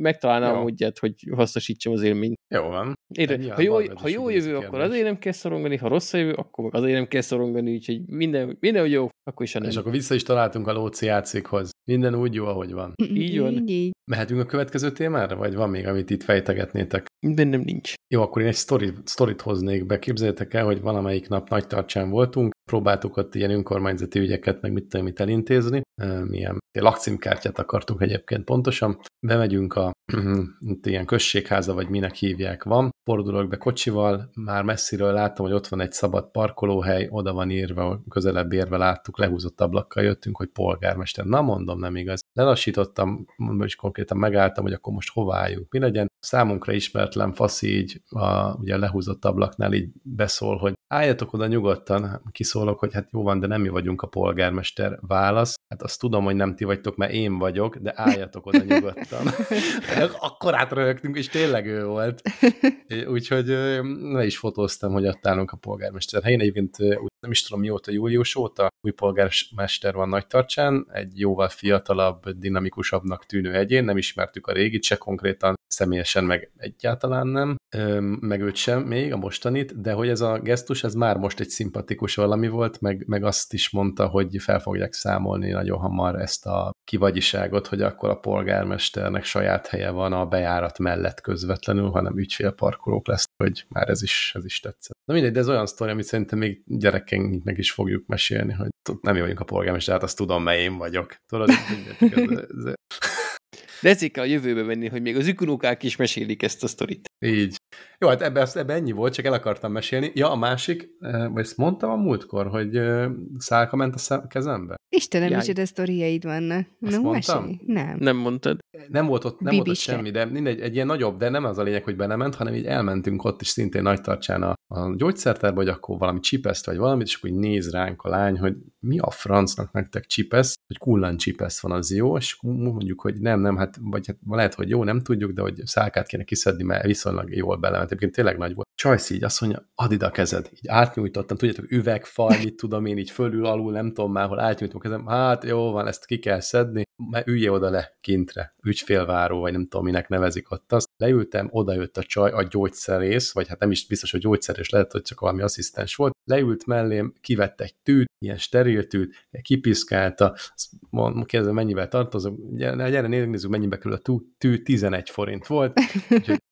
megtalálnám a módját, hogy hasznosítsam az élményt. Jó van. Érde, ha jó, ha jó jövő, akkor azért nem kell szorongani, ha rossz a jövő, akkor azért nem kell szorongani, úgyhogy minden, minden jó, akkor is a nem. És akkor vissza is találtunk a Lóci játékhoz. Minden úgy jó, ahogy van. Így van. Mehetünk a következő témára, vagy van még, amit itt fejtegetnétek? Bennem nincs. Jó, akkor én egy sztorit, sztorit hoznék be. Képzeljétek el, hogy valamelyik nap nagy tartsán voltunk, próbáltuk ott ilyen önkormányzati ügyeket, meg mit tudom, mit elintézni. Milyen lakcímkártyát akartunk egyébként pontosan. Bemegyünk a ilyen községháza, vagy minek hívják van. Fordulok be kocsival, már messziről látom, hogy ott van egy szabad parkolóhely, oda van írva, közelebb érve láttuk, lehúzott ablakkal jöttünk, hogy polgármester. Na mondom, nem igaz. Lelassítottam, és konkrétan megálltam, hogy akkor most hová álljunk, mi legyen. Számunkra ismeretlen faszi így a ugye lehúzott ablaknál így beszól, hogy álljatok oda nyugodtan, kiszólok, hogy hát jó van, de nem mi vagyunk a polgármester. Válasz, hát azt tudom, hogy nem ti vagytok, mert én vagyok, de álljatok oda nyugodtan. Akkor átröhögtünk, és tényleg ő volt. Úgyhogy le is fotóztam, hogy ott állunk a polgármester helyén. Egyébként nem is tudom mióta, július óta új polgármester van nagy tartsán, egy jóval fiatalabb, dinamikusabbnak tűnő egyén, nem ismertük a régit, se konkrétan személyesen, meg egyáltalán nem, meg őt sem még, a mostanit, de hogy ez a gesztus, ez már most egy szimpatikus valami volt, meg, meg azt is mondta, hogy fel fogják számolni nagyon hamar ezt a kivagyiságot, hogy akkor a polgármesternek saját helye van a bejárat mellett közvetlenül, hanem ügyfélparkolók lesz, hogy már ez is, ez is tetszett. Na mindegy, de ez olyan sztori, amit szerintem még gyerekeinknek is fogjuk mesélni, hogy nem mi vagyunk a polgármester, hát azt tudom, mely én vagyok. Tudod, ez, ez, ez, de ezért kell a jövőbe menni, hogy még az ükunókák is mesélik ezt a sztorit. Így. Jó, hát ebben ebbe ennyi volt, csak el akartam mesélni. Ja, a másik, eh, vagy ezt mondtam a múltkor, hogy eh, szálka ment a kezembe? Istenem, is de sztoriaid vannak. Azt no, mondtam? Mesélj. Nem. Nem mondtad. Nem volt ott, nem volt ott semmi, de mindegy, egy ilyen nagyobb, de nem az a lényeg, hogy belement, hanem így elmentünk ott is szintén nagy tartsán a, a gyógyszertárba, hogy akkor valami csipeszt vagy valamit, és akkor így néz ránk a lány, hogy mi a francnak nektek csipesz, hogy kullan csipesz van, az jó, és mondjuk, hogy nem, nem, hát, vagy hát lehet, hogy jó, nem tudjuk, de hogy szálkát kéne kiszedni, mert viszonylag jól belement. Egyébként tényleg nagy volt. Csajsz így azt mondja, add ide a kezed. Így átnyújtottam, tudjátok, üvegfal, mit tudom én, így fölül, alul, nem tudom már, hol átnyújtom a kezem. Hát jó van, ezt ki kell szedni, mert ülje oda le kintre, ügyfélváró, vagy nem tudom, minek nevezik ott azt. Leültem, oda jött a csaj, a gyógyszerész, vagy hát nem is biztos, hogy gyógyszerész, lehet, hogy csak valami asszisztens volt. Leült mellém, kivett egy tűt, ilyen steril tűt, kipiszkálta, kérdezem, mennyivel tartozok, gyere, gyere nézzük, mennyibe kerül a tű, 11 forint volt.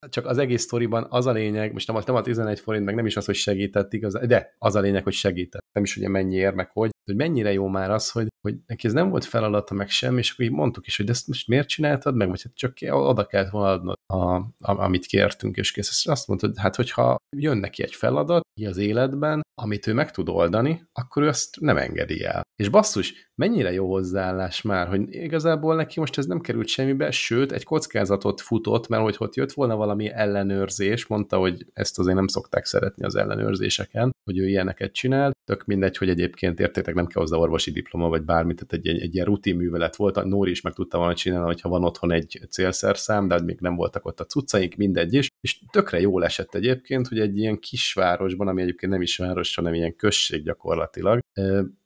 Csak az egész sztoriban az a lényeg, most nem, nem a 11 forint, meg nem is az, hogy segített igaz, de az a lényeg, hogy segített. Nem is ugye mennyi ér, meg hogy, hogy mennyire jó már az, hogy, hogy neki ez nem volt feladata, meg semmi, és akkor így mondtuk is, hogy ezt most miért csináltad meg, vagy hát csak oda kellett volna adnod, a, a, amit kértünk, és kész. És azt mondtad, hát hogyha jön neki egy feladat az életben, amit ő meg tud oldani, akkor ő azt nem engedi el. És basszus, mennyire jó hozzáállás már, hogy igazából neki most ez nem került semmibe, sőt, egy kockázatot futott, mert hogy ott jött volna valami ellenőrzés, mondta, hogy ezt azért nem szokták szeretni az ellenőrzéseken, hogy ő ilyeneket csinál, tök mindegy, hogy egyébként értétek, nem kell hozzá orvosi diploma, vagy bármit, tehát egy, egy, ilyen rutin művelet volt, a Nóri is meg tudta volna csinálni, hogyha van otthon egy célszerszám, de még nem voltak ott a cuccaink, mindegy is, és tökre jól esett egyébként, hogy egy ilyen kisvárosban, ami egyébként nem is város, hanem ilyen község gyakorlatilag,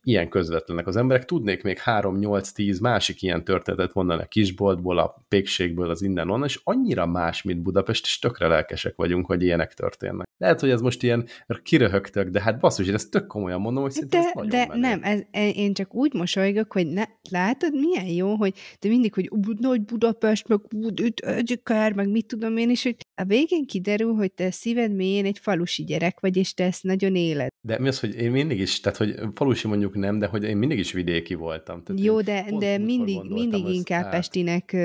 ilyen közvetlenek az emberek. Tudnék még 3-8-10 másik ilyen történetet mondani a kisboltból, a pékségből, az innen-onnan, és annyira más, mint Budapest, és tökre lelkesek vagyunk, hogy ilyenek történnek. Lehet, hogy ez most ilyen kiröhögtök, de hát basszus, én ezt tök komolyan mondom, hogy de, ez De menő. nem, ez, én csak úgy mosolygok, hogy ne, látod, milyen jó, hogy de mindig, hogy nagy Budapest, meg kár, meg mit tudom én is, hogy a végén kiderül, hogy te szíved mélyén egy falusi gyerek vagy, és te ezt nagyon éled. De mi az, hogy én mindig is, tehát hogy falusi mondjuk nem, de hogy én mindig is vidéki voltam. Tehát Jó, de, de mindig, mindig inkább át. pestinek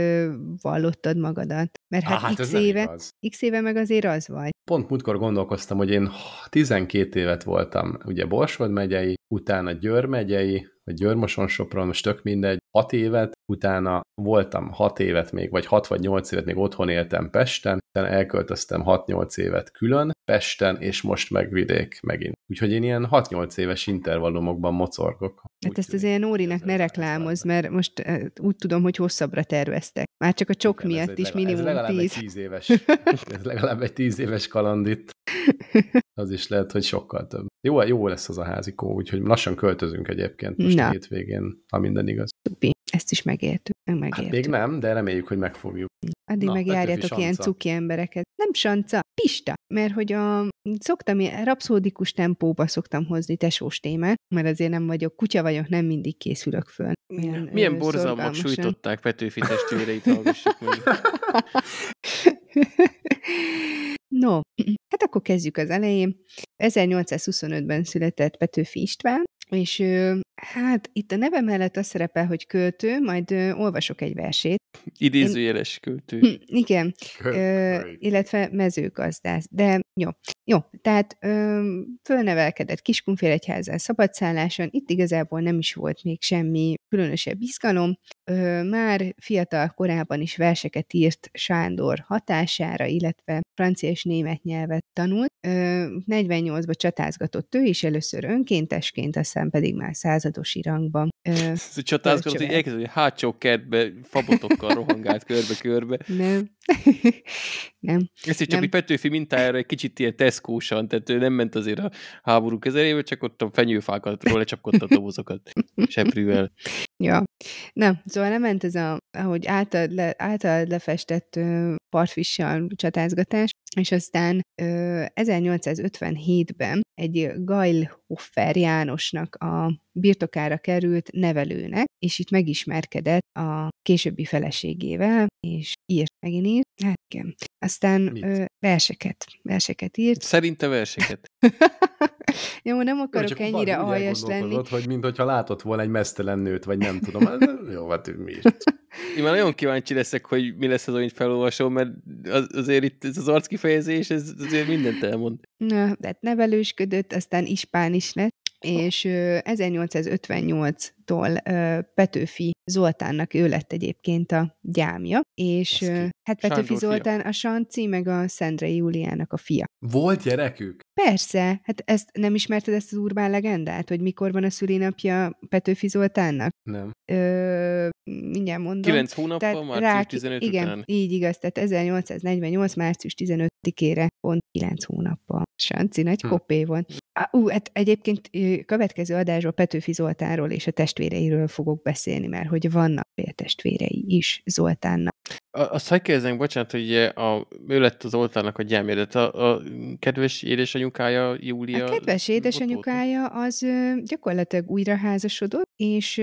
vallottad magadat. Mert hát, hát x, éve, x éve meg azért az vagy. Pont múltkor gondolkoztam, hogy én 12 évet voltam ugye Borsod megyei, utána Győr megyei, vagy Győrmoson Sopron, most tök mindegy, 6 évet, utána voltam 6 évet még, vagy 6 vagy 8 évet még otthon éltem Pesten, utána elköltöztem 6-8 évet külön Pesten, és most meg vidék megint. Úgyhogy én ilyen 6-8 éves intervallumokban mocorgok. Hát ezt az ilyen Órinak ne reklámoz, mert most úgy tudom, hogy hosszabbra terveztek. Már csak a csok Igen, miatt is minimum ez legalább 10. Egy 10 éves, ez legalább egy 10 éves kalandit. Az is lehet, hogy sokkal több. Jó, jó lesz az a házikó, úgyhogy lassan költözünk egyébként most Na. a hétvégén, ha minden igaz. Tupi. Ezt is megértük. megértük. Hát még nem, de reméljük, hogy megfogjuk. Addig Na, megjárjátok ilyen cuki embereket. Nem sanca, pista. Mert hogy a, szoktam, rapszódikus tempóba szoktam hozni tesós témát, mert azért nem vagyok, kutya vagyok, nem mindig készülök föl. Milyen, Milyen borzalmak sújtották Petőfi testvéreit, hallgassuk meg. No, hát akkor kezdjük az elején. 1825-ben született Petőfi István, és hát itt a neve mellett az szerepel, hogy költő, majd ö, olvasok egy versét. Idézőjeles költő. Hm, igen, ö, illetve mezőgazdász. De jó, jó. Tehát ö, fölnevelkedett Kiskunfélegyházán szabadszálláson, itt igazából nem is volt még semmi különösebb izgalom. Ö, már fiatal korában is verseket írt Sándor hatására, illetve francia és német nyelvet tanult. Ö, 48-ban csatázgatott ő is először önkéntesként, aztán pedig már századosi rangban. Ö, csatázgatott, hogy elkezdő, hogy hátsó kertbe fabotokkal rohangált körbe-körbe. Nem. nem. Is csak egy Petőfi mintájára egy kicsit ilyen teszkósan, tehát ő nem ment azért a háború kezelébe, csak ott a fenyőfákat róla csapkodta a dobozokat seprűvel. Ja. Nem, szóval nem ment ez a, ahogy által, le, által lefestett partfissal csatázgatás, és aztán uh, 1857-ben egy Gailhoffer Jánosnak a birtokára került nevelőnek, és itt megismerkedett a későbbi feleségével, és írt, megint írt, hát igen. Aztán ö, verseket, verseket írt. Szerinte verseket. Jó, nem akarok Jó, ennyire aljas lenni. hogy mintha látott volna egy mesztelen nőt, vagy nem tudom. Hát, jó, hát mi is. Én már nagyon kíváncsi leszek, hogy mi lesz az, amit felolvasom, mert az, azért itt ez az arckifejezés, ez azért mindent elmond. Na, tehát nevelősködött, aztán ispán is lett, és 1858-tól Petőfi Zoltánnak ő lett egyébként a gyámja, és hát Petőfi Sándor Zoltán fia. a Sanci, meg a Szendrei Júliának a fia. Volt gyerekük? Persze, hát ezt nem ismerted ezt az urbán legendát, hogy mikor van a szülinapja Petőfi Zoltánnak? Nem. Ö, mindjárt mondom. 9 hónappal, március rá, 15 igen, után. így igaz, tehát 1848. március 15-ére pont 9 hónappal. Sanci nagy hm. kopé volt. Ú, hát egyébként következő adásról Petőfi Zoltánról és a testvéreiről fogok beszélni, mert hogy vannak testvérei is Zoltánnak. Azt hagyj kérdezzem, bocsánat, hogy a, ő lett az Zoltánnak a gyámja, de a, a kedves édesanyukája, Júlia... A kedves édesanyukája az gyakorlatilag újra házasodott, és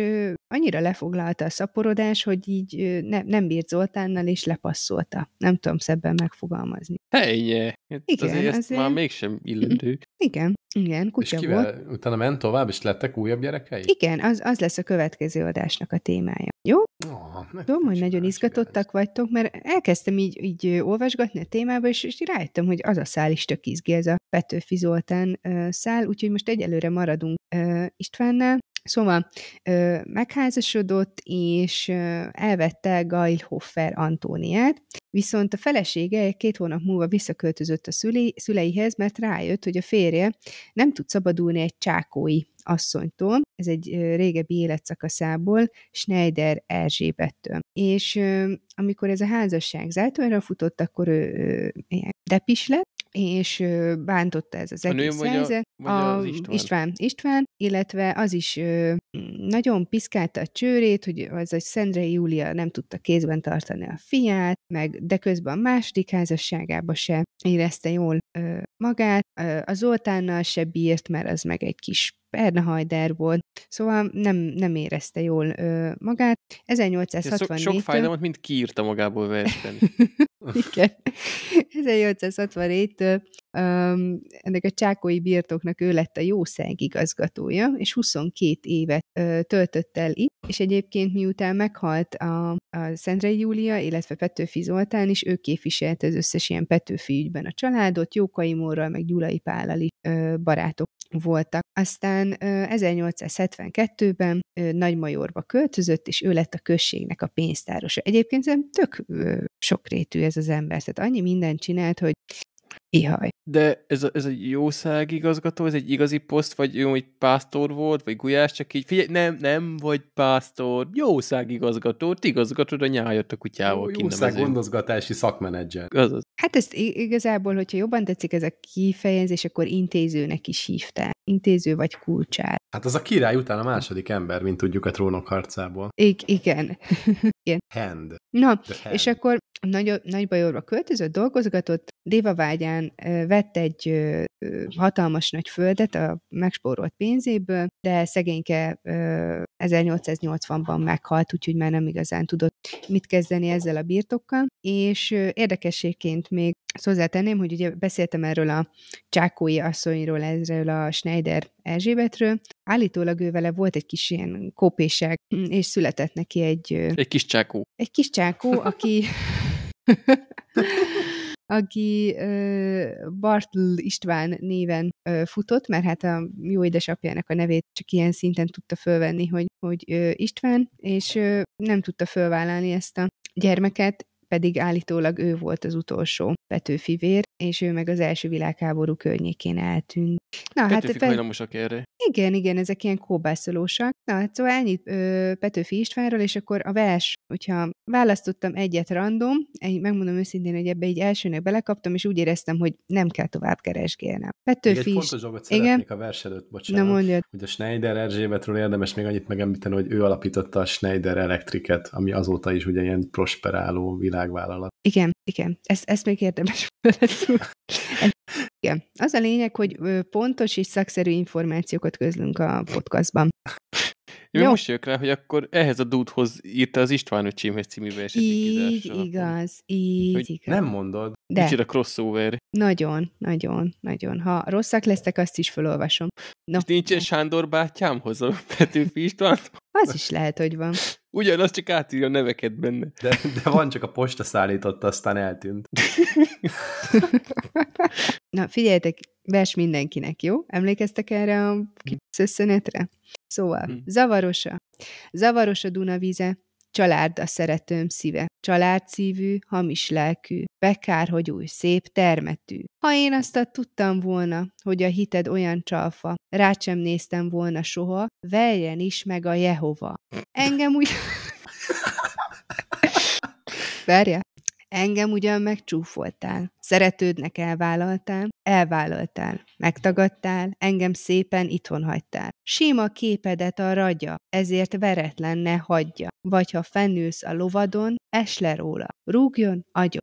annyira lefoglalta a szaporodás, hogy így ne, nem bírt Zoltánnal, és lepasszolta. Nem tudom szebben megfogalmazni. Helye! Hát Igen, azért, azért... már mégsem illető. Igen, igen, kutya és kivel, volt. utána ment tovább, és lettek újabb gyerekei? Igen, az, az lesz a következő adásnak a témája. Jó? Oh, Tudom, hogy nagyon izgatottak vagytok, mert elkezdtem így, így olvasgatni a témába, és, és rájöttem, hogy az a szál is tök izgi, ez a Petőfi Zoltán uh, szál, úgyhogy most egyelőre maradunk uh, Istvánnál, Szóval ö, megházasodott, és ö, elvette Gailhoffer Antóniát, viszont a felesége két hónap múlva visszaköltözött a szülei, szüleihez, mert rájött, hogy a férje nem tud szabadulni egy csákói asszonytól, ez egy régebbi életszakaszából, Schneider Erzsébettől. És amikor ez a házasság zátonyra futott, akkor ő, ő depis lett, és bántotta ez az a egész nő, helyzet. A, a, az István? István? István, illetve az is ö, nagyon piszkálta a csőrét, hogy az, hogy Szendrei Júlia nem tudta kézben tartani a fiát, meg, de közben a második házasságába se érezte jól ö, magát. Ö, a Zoltánnal se bírt, mert az meg egy kis Bernhajder volt, szóval nem, nem érezte jól ö, magát. 1864 Sok, sok fájdalmat mind kiírta magából versben. Igen. 1864-től um, ennek a csákói birtoknak ő lett a jószág igazgatója, és 22 évet uh, töltött el itt, és egyébként miután meghalt a, a Szentrei Júlia, illetve Petőfi Zoltán is, ő képviselte az összes ilyen Petőfi ügyben a családot, Jókai Mórral, meg Gyulai Pállal is uh, barátok voltak. Aztán uh, 1872-ben uh, Nagymajorba költözött, és ő lett a községnek a pénztárosa. Egyébként szerintem tök sokrétű ez az ember, tehát annyi mindent csinált, hogy ihaj. De ez, a, ez egy jószág igazgató, ez egy igazi poszt, vagy jó, hogy pásztor volt, vagy gulyás, csak így figyelj, nem, nem vagy pásztor, jószág igazgató, ti igazgatod a nyájat a kutyával. Jó, jószág gondozgatási szakmenedzser. Azaz. Hát ezt igazából, hogyha jobban tetszik ez a kifejezés, akkor intézőnek is hívták. Intéző vagy kulcsár. Hát az a király után a második ember, mint tudjuk a trónok harcából. I- igen. igen. Hand. Na, hand. és akkor nagy, Nagybajorba költözött, dolgozgatott, Dévavágyán vett egy hatalmas nagy földet a megspórolt pénzéből, de szegényke ö, 1880-ban meghalt, úgyhogy már nem igazán tudott mit kezdeni ezzel a birtokkal, és érdekességként még azt hozzátenném, hogy ugye beszéltem erről a csákói asszonyról, ezről a Schneider Erzsébetről. Állítólag ő vele volt egy kis ilyen kópéság, és született neki egy... Egy kis csákó. Egy kis csákó, aki... aki uh, Bartl István néven uh, futott, mert hát a jó édesapjának a nevét csak ilyen szinten tudta fölvenni, hogy, hogy uh, István, és uh, nem tudta fölvállalni ezt a gyermeket, pedig állítólag ő volt az utolsó Petőfi vér, és ő meg az első világháború környékén eltűnt. Na, Petőfik hát, hajlamosak erre. Igen, igen, ezek ilyen kóbászolósak. Na, hát szóval ennyit ö, Petőfi Istvánról, és akkor a vers, hogyha választottam egyet random, egy, megmondom őszintén, hogy ebbe így elsőnek belekaptam, és úgy éreztem, hogy nem kell tovább keresgélnem. Petőfi még egy fontos dolgot szeretnék igen? a vers előtt, bocsánat. Na mondjad. Hogy a Schneider Erzsébetről érdemes még annyit megemlíteni, hogy ő alapította a Schneider Electricet, ami azóta is ugye ilyen prosperáló világvállalat. Igen, igen. Ezt, ezt még érdemes igen. Az a lényeg, hogy pontos és szakszerű információkat közlünk a podcastban. Én Jó. most jövök rá, hogy akkor ehhez a dúdhoz írta az István öcsémhez című verset. Így igaz, így hogy igaz. Nem mondod. De. Micsoda crossover. Nagyon, nagyon, nagyon. Ha rosszak lesztek, azt is felolvasom. No. És nincsen Sándor bátyámhoz a Petőfi István? Az is lehet, hogy van. Ugyanaz, csak átírja a neveket benne. De, de van, csak a posta szállította, aztán eltűnt. Na, figyeljetek, vers mindenkinek, jó? Emlékeztek erre a szösszenetre? Szóval, hmm. zavarosa. Zavaros a Dunavize, család a szeretőm szíve, családszívű, hamis lelkű, bekár, hogy új, szép, termetű. Ha én azt tudtam volna, hogy a hited olyan csalfa, rá sem néztem volna soha, veljen is meg a Jehova. Engem úgy... Várja. Engem ugyan megcsúfoltál, szeretődnek elvállaltál, elvállaltál, megtagadtál, engem szépen itthon hagytál. Sima képedet a ragya, ezért veretlen ne hagyja, vagy ha fennülsz a lovadon, es le róla, rúgjon agyon.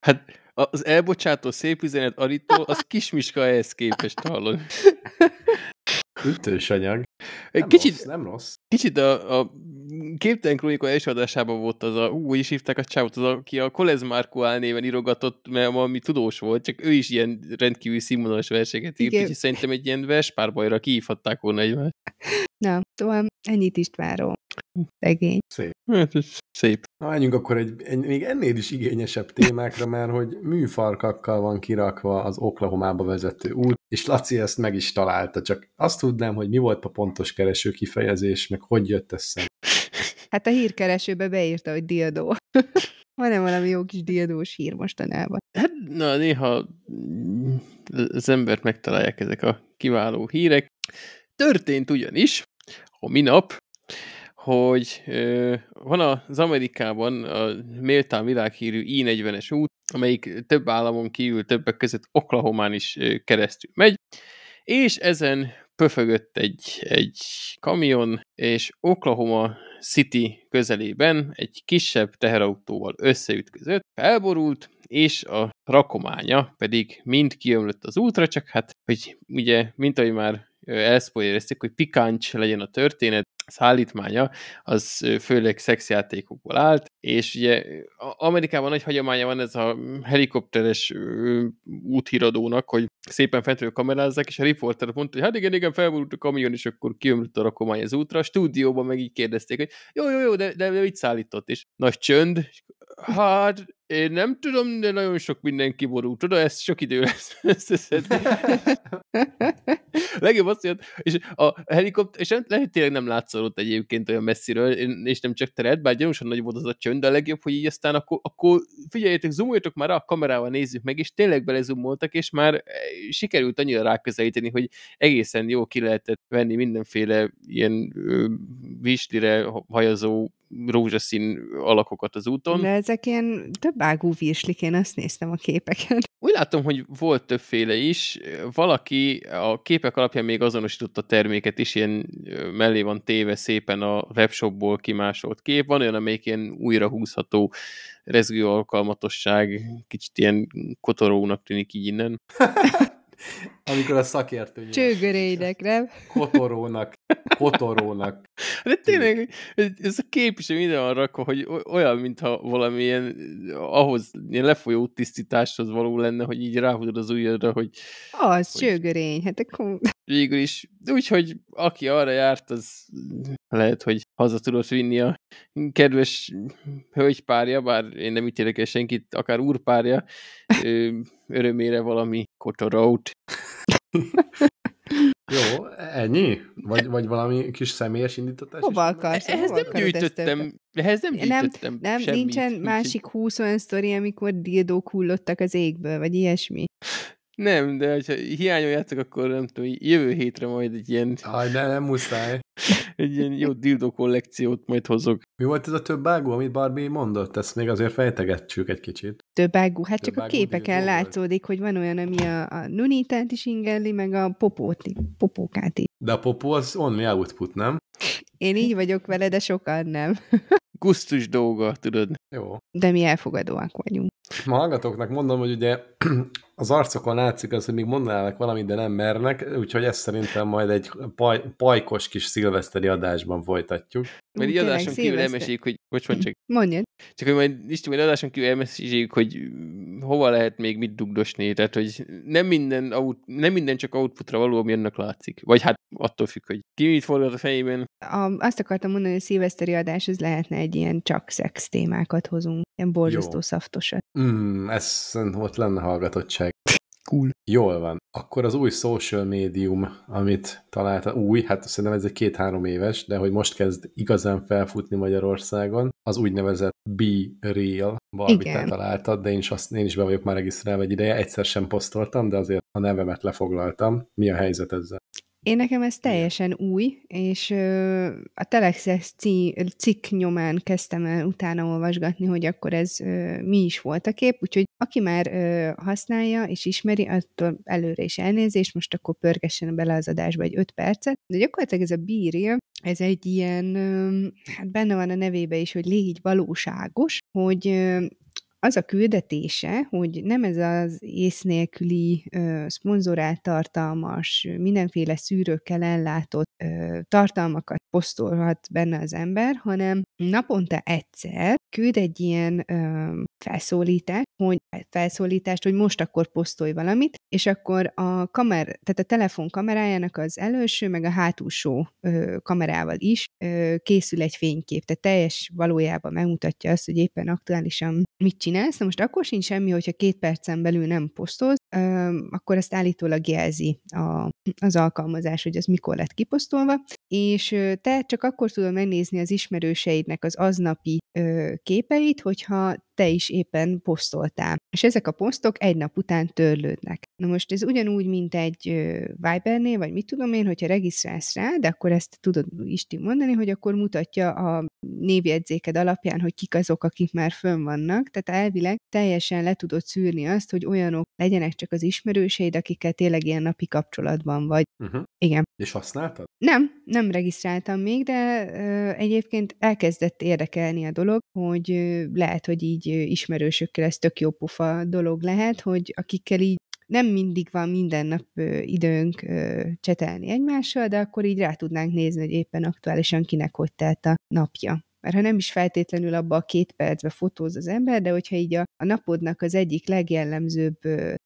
Hát az elbocsátó szép üzenet Aritól, az kismiska ehhez képest hallod. Ütős anyag. Nem kicsit, rossz, nem rossz. Kicsit a, a Képtelen Krónika első adásában volt az a, úgy is hívták a csávot, az, aki a Kolez Marco néven írogatott, mert valami tudós volt, csak ő is ilyen rendkívül színvonalas verseket írt, úgyhogy szerintem egy ilyen verspárbajra kiívhatták volna egymást. Na, szóval ennyit Istvánról. Szegény. Szép. Hát, szép. Na, menjünk akkor egy, egy, még ennél is igényesebb témákra, mert hogy műfarkakkal van kirakva az Oklahomába vezető út, és Laci ezt meg is találta, csak azt tudnám, hogy mi volt a pontos kereső kifejezés, meg hogy jött össze. Hát a hírkeresőbe beírta, hogy diadó. Van-e valami jó kis diadós hír mostanában? Hát, na, néha az embert megtalálják ezek a kiváló hírek. Történt ugyanis, a minap, hogy van az Amerikában a méltán világhírű I-40-es út, amelyik több államon kívül többek között Oklahomán is ö, keresztül megy, és ezen pöfögött egy, egy kamion, és Oklahoma City közelében egy kisebb teherautóval összeütközött, felborult, és a rakománya pedig mind kiömlött az útra, csak hát, hogy ugye, mint ahogy már elszpoilerezték, hogy pikáncs legyen a történet, szállítmánya, az főleg szexjátékokból állt, és ugye Amerikában nagy hagyománya van ez a helikopteres úthíradónak, hogy szépen fentről kamerázzák, és a riporter mondta, hogy hát igen, igen, felborult a kamion, és akkor kiömlött a rakomány az útra. A stúdióban meg így kérdezték, hogy jó, jó, jó, de, de, de mit szállított? És nagy csönd, hát én nem tudom, de nagyon sok mindenki borult. Tudod, ez sok idő lesz összeszedni. Legjobb azt, hogy és a helikopter, és lehet tényleg nem látszott egyébként olyan messziről, és nem csak teret, bár gyanúsan nagy volt az a csönd, de a legjobb, hogy így aztán akkor, akkor figyeljetek, zoomoljatok már rá, a kamerával nézzük meg, és tényleg belezumoltak, és már eh, sikerült annyira ráközelíteni, hogy egészen jó ki lehetett venni mindenféle ilyen vislire hajazó rózsaszín alakokat az úton. De ezek ilyen több ágú virslik, én azt néztem a képeken. Úgy látom, hogy volt többféle is. Valaki a képek alapján még azonosított a terméket is, ilyen mellé van téve szépen a webshopból kimásolt kép. Van olyan, amelyik ilyen újra húzható rezgő alkalmatosság, kicsit ilyen kotorónak tűnik így innen. Amikor a szakértő Csőgörének, nem? Kotorónak. Kotorónak. De tényleg, ez a kép is minden van rakva, hogy olyan, mintha valamilyen ahhoz, ilyen lefolyó tisztításhoz való lenne, hogy így ráhúzod az ujjadra, hogy... Az, hogy... csőgörény, hát akkor... Végül is, úgyhogy aki arra járt, az lehet, hogy haza tudott vinni a kedves hölgypárja, bár én nem ítélek el senkit, akár úrpárja, örömére valami kotorót. Jó, ennyi? Vagy, vagy valami kis személyes indítatás? Hova akarsz? Ehhez nem gyűjtöttem, ehhez nem gyűjtöttem Nem, nem semmit, nincsen másik húsz olyan sztori, amikor dildók hullottak az égből, vagy ilyesmi. Nem, de ha hiányoljátok, akkor nem tudom, jövő hétre majd egy ilyen... Aj, de nem muszáj. egy ilyen jó dildo kollekciót majd hozok. Mi volt ez a több ágú, amit Barbie mondott? Ezt még azért fejtegetjük egy kicsit. Több ágú? Hát több csak a képeken látszódik, hogy van olyan, ami a, a nunitát is ingelli, meg a popót, popókát is. De a popó az only output, nem? Én így vagyok vele, de sokan nem. Gusztus dolga, tudod. Jó. De mi elfogadóak vagyunk. Ma hallgatóknak mondom, hogy ugye az arcokon látszik az, hogy még mondanának valamit, de nem mernek, úgyhogy ezt szerintem majd egy paj, pajkos kis szilveszteri adásban folytatjuk. Mert így adáson kívül elmeséljük, hogy... Bocs, mondj csak. Mondjad. Csak hogy majd Isti, majd adáson kívül elmeséljük, hogy hova lehet még mit dugdosni, tehát hogy nem minden, out, nem minden csak outputra való, ami ennek látszik. Vagy hát attól függ, hogy ki mit forgat a fejében. A, azt akartam mondani, hogy a szilveszteri adás, ez lehetne egy ilyen csak szex témákat hozunk, ilyen borzasztó szaftosat. Mm, ez ott lenne hallgatottság. Cool. Jól van. Akkor az új social médium, amit találta, új, hát szerintem ez egy két-három éves, de hogy most kezd igazán felfutni Magyarországon, az úgynevezett Be Real, valamit te találtad, de én is, azt, én is be vagyok már regisztrálva egy ideje, egyszer sem posztoltam, de azért a nevemet lefoglaltam. Mi a helyzet ezzel? Én nekem ez teljesen új, és a Telexes cikk nyomán kezdtem el utána olvasgatni, hogy akkor ez mi is volt a kép, úgyhogy aki már használja és ismeri, attól előre is elnézést, most akkor pörgessen bele az adásba egy öt percet. De gyakorlatilag ez a bírja, ez egy ilyen, hát benne van a nevébe is, hogy légy valóságos, hogy az a küldetése, hogy nem ez az ész nélküli, szponzorált tartalmas, mindenféle szűrőkkel ellátott tartalmakat posztolhat benne az ember, hanem naponta egyszer küld egy ilyen ö, felszólítást, hogy, felszólítást, hogy most akkor posztolj valamit, és akkor a kamer, tehát a telefon kamerájának az előső, meg a hátulsó ö, kamerával is ö, készül egy fénykép, tehát teljes valójában megmutatja azt, hogy éppen aktuálisan mit csinálsz. Na most akkor sincs semmi, hogyha két percen belül nem posztolsz, ö, akkor ezt állítólag jelzi a, az alkalmazás, hogy az mikor lett kiposztolva, costumava és te csak akkor tudod megnézni az ismerőseidnek az aznapi ö, képeit, hogyha te is éppen posztoltál. És ezek a posztok egy nap után törlődnek. Na most ez ugyanúgy, mint egy Vibernél, vagy mit tudom én, hogyha regisztrálsz rá, de akkor ezt tudod is mondani, hogy akkor mutatja a névjegyzéked alapján, hogy kik azok, akik már fönn vannak. Tehát elvileg teljesen le tudod szűrni azt, hogy olyanok legyenek csak az ismerőseid, akikkel tényleg ilyen napi kapcsolatban vagy. Uh-huh. Igen. És használtad? Nem, nem regisztráltam még, de egyébként elkezdett érdekelni a dolog, hogy lehet, hogy így ismerősökkel ez tök jó pufa dolog lehet, hogy akikkel így nem mindig van minden nap időnk csetelni egymással, de akkor így rá tudnánk nézni, hogy éppen aktuálisan kinek hogy telt a napja mert ha nem is feltétlenül abba a két percbe fotóz az ember, de hogyha így a, a napodnak az egyik legjellemzőbb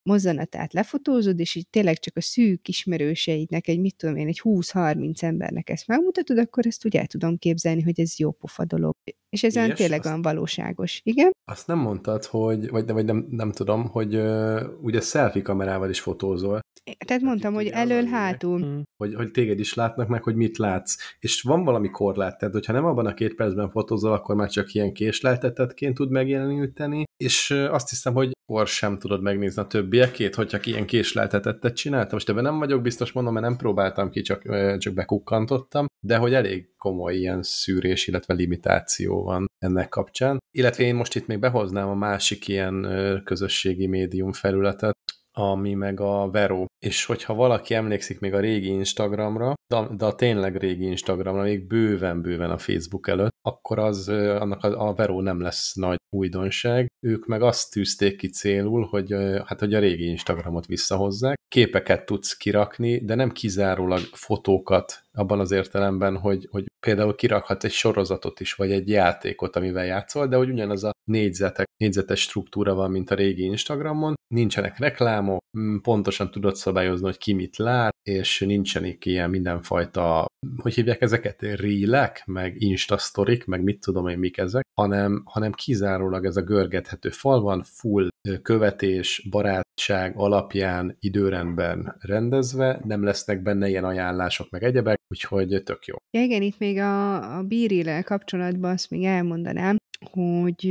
mozzanatát lefotózod, és így tényleg csak a szűk ismerőseidnek, egy mit tudom én, egy 20-30 embernek ezt megmutatod, akkor ezt úgy el tudom képzelni, hogy ez jó pofa dolog. És ez olyan És tényleg azt- olyan valóságos. Igen? Azt nem mondtad, hogy, vagy, vagy nem, nem tudom, hogy uh, ugye selfie kamerával is fotózol, Tehát mondtam, hogy ugye az a lényeg. elől-hátul. Mm. hogy, hogy téged is látnak meg, hogy mit látsz. És van valami korlát, tehát hogyha nem abban a két percben fotózol, akkor már csak ilyen késleltetetként tud megjeleníteni, és azt hiszem, hogy akkor sem tudod megnézni a többiekét, hogyha ilyen késleltetettet csináltam. Most ebben nem vagyok biztos, mondom, mert nem próbáltam ki, csak, csak bekukkantottam, de hogy elég komoly ilyen szűrés, illetve limitáció van ennek kapcsán. Illetve én most itt még behoznám a másik ilyen közösségi médium felületet, ami meg a Vero. És hogyha valaki emlékszik még a régi Instagramra, de, de a tényleg régi Instagramra, még bőven-bőven a Facebook előtt, akkor az, annak a, a Vero nem lesz nagy újdonság. Ők meg azt tűzték ki célul, hogy, hát, hogy a régi Instagramot visszahozzák. Képeket tudsz kirakni, de nem kizárólag fotókat abban az értelemben, hogy, hogy például kirakhat egy sorozatot is, vagy egy játékot, amivel játszol, de hogy ugyanaz a négyzetek, négyzetes struktúra van, mint a régi Instagramon, nincsenek reklámok, pontosan tudod szabályozni, hogy ki mit lát, és nincsenek ilyen mindenfajta, hogy hívják ezeket, reelek, meg instasztorik, meg mit tudom én, mik ezek, hanem, hanem kizárólag ez a görgethető fal van, full követés, barátság alapján időrendben rendezve, nem lesznek benne ilyen ajánlások, meg egyebek, úgyhogy tök jó. Ja igen, itt még a, a bírillel kapcsolatban azt még elmondanám, hogy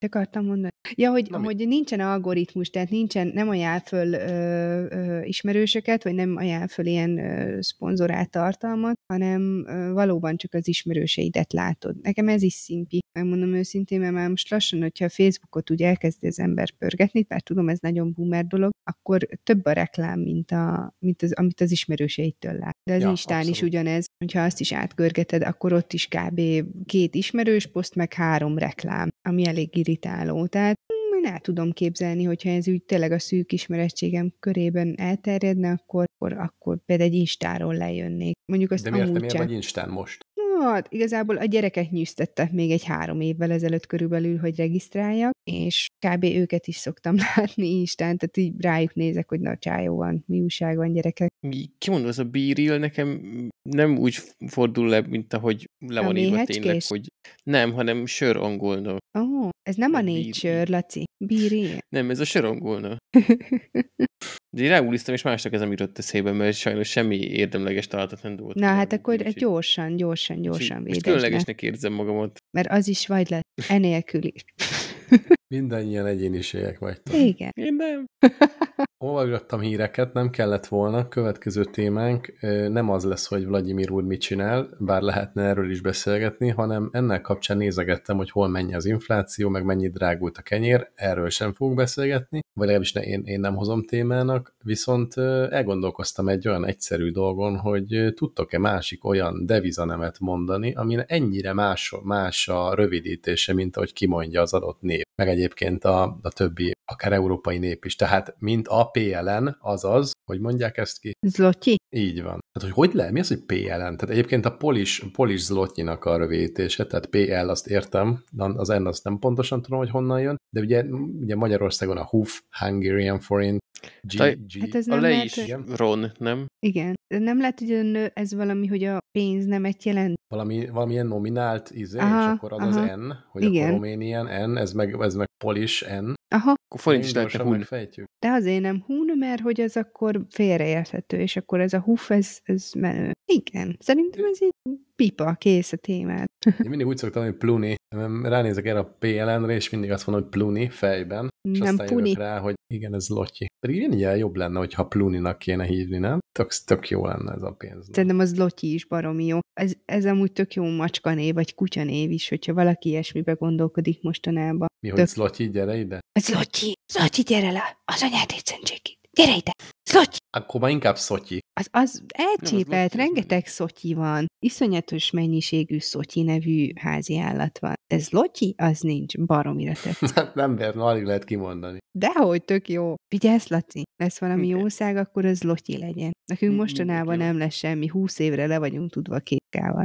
mit akartam mondani? Ja, hogy, Na, hogy nincsen algoritmus, tehát nincsen, nem ajánl föl ö, ö, ismerősöket, vagy nem ajánl föl ilyen ö, szponzorált tartalmat, hanem ö, valóban csak az ismerőseidet látod. Nekem ez is szimpi, megmondom őszintén, mert már most lassan, hogyha a Facebookot úgy elkezdi az ember pörgetni, bár tudom, ez nagyon boomer dolog, akkor több a reklám, mint, a, mint az, amit az ismerőseitől lát. De az Ja, Instán is abszolút. ugyanez, hogyha azt is átgörgeted, akkor ott is kb. két ismerős poszt, meg három reklám, ami elég irritáló. Tehát mm, én el tudom képzelni, hogyha ez úgy tényleg a szűk ismerettségem körében elterjedne, akkor, akkor, akkor például egy Instáról lejönnék. Mondjuk azt De miért, amúgy miért sem. vagy Instán most? Hát igazából a gyerekek nyűztettek még egy három évvel ezelőtt körülbelül, hogy regisztráljak, és kb. őket is szoktam látni Instán, tehát így rájuk nézek, hogy na csájó van, mi újság van gyerekek. Mi- Kimondva, az a bíril nekem nem úgy fordul le, mint ahogy le A van írva tényleg, hogy nem, hanem sör angolna. Ó, oh, ez nem a Nature, bíri. Laci. Bíri. Nem, ez a sör angolna. De én ráúliztam, és másnak ez nem jutott eszébe, mert sajnos semmi érdemleges találatot nem volt. Na hát akkor úgyhogy- gyorsan, gyorsan, gyorsan védesd le, különlegesnek érzem magamat. mert az is vagy lett, enélkül is. Mindannyian egyéniségek vagytok. Igen. Én nem. Olvasgattam híreket, nem kellett volna. Következő témánk nem az lesz, hogy Vladimir úr mit csinál, bár lehetne erről is beszélgetni, hanem ennek kapcsán nézegettem, hogy hol mennyi az infláció, meg mennyit drágult a kenyér, erről sem fogunk beszélgetni, vagy legalábbis ne, én, én nem hozom témának, viszont elgondolkoztam egy olyan egyszerű dolgon, hogy tudtok-e másik olyan devizanemet mondani, ami ennyire más, más a rövidítése, mint ahogy kimondja az adott nép, meg egyébként a, a többi, akár európai nép is. Tehát, mint a PLN, azaz, hogy mondják ezt ki? Zlotyi? Így van. Tehát, hogy hogy lehet? Mi az, hogy PLN? Tehát egyébként a Polish, Polish zlotnyinak a rövidítése, tehát PL azt értem, de az N azt nem pontosan tudom, hogy honnan jön, de ugye, ugye Magyarországon a HUF, Hungarian Forint, G, Ta- G, Hát ez A nem le lehet, is Igen. Ron, nem? Igen. De nem lehet, hogy ez valami, hogy a pénz nem egy jelent. valami, valamilyen nominált izé, Aha, és akkor az az aha. N, hogy Igen. akkor Romanian N, ez meg, ez meg Polish N. Aha, Akkor forint is lehetne hun. megfejtjük. de azért nem hun, mert hogy az akkor félreérthető, és akkor ez a huf, ez, ez menő. Igen, szerintem ez így pipa, kész a témát. Én mindig úgy szoktam, hogy Pluni. Ránézek erre a PLN-re, és mindig azt mondom, hogy Pluni fejben, és Nem aztán Puni. rá, hogy igen, ez Lotyi. Pedig ilyen jobb lenne, hogyha Pluninak kéne hívni, nem? Tök, tök jó lenne ez a pénz. Szerintem az Lotyi is baromi jó. Ez, ez amúgy tök jó macskanév, vagy kutyanév is, hogyha valaki ilyesmibe gondolkodik mostanában. Mi, hogy tök- Zlotyi, gyere ide? Ez Lotyi, Zlotyi, gyere le, az anyád egy. Gyere ide! Szotyi! Akkor már inkább szotyi. Az, az elcsépelt, az rengeteg szotyi van. Iszonyatos mennyiségű szotyi nevű házi állat van. Ez lotyi? Az nincs. Baromira tetszik. Hát nem ver, alig lehet kimondani. Dehogy, tök jó. Vigyázz, Laci, lesz valami Igen. jószág, akkor az lotyi legyen. Nekünk Mi- mostanában nem lesz semmi, húsz évre le vagyunk tudva a kétkával.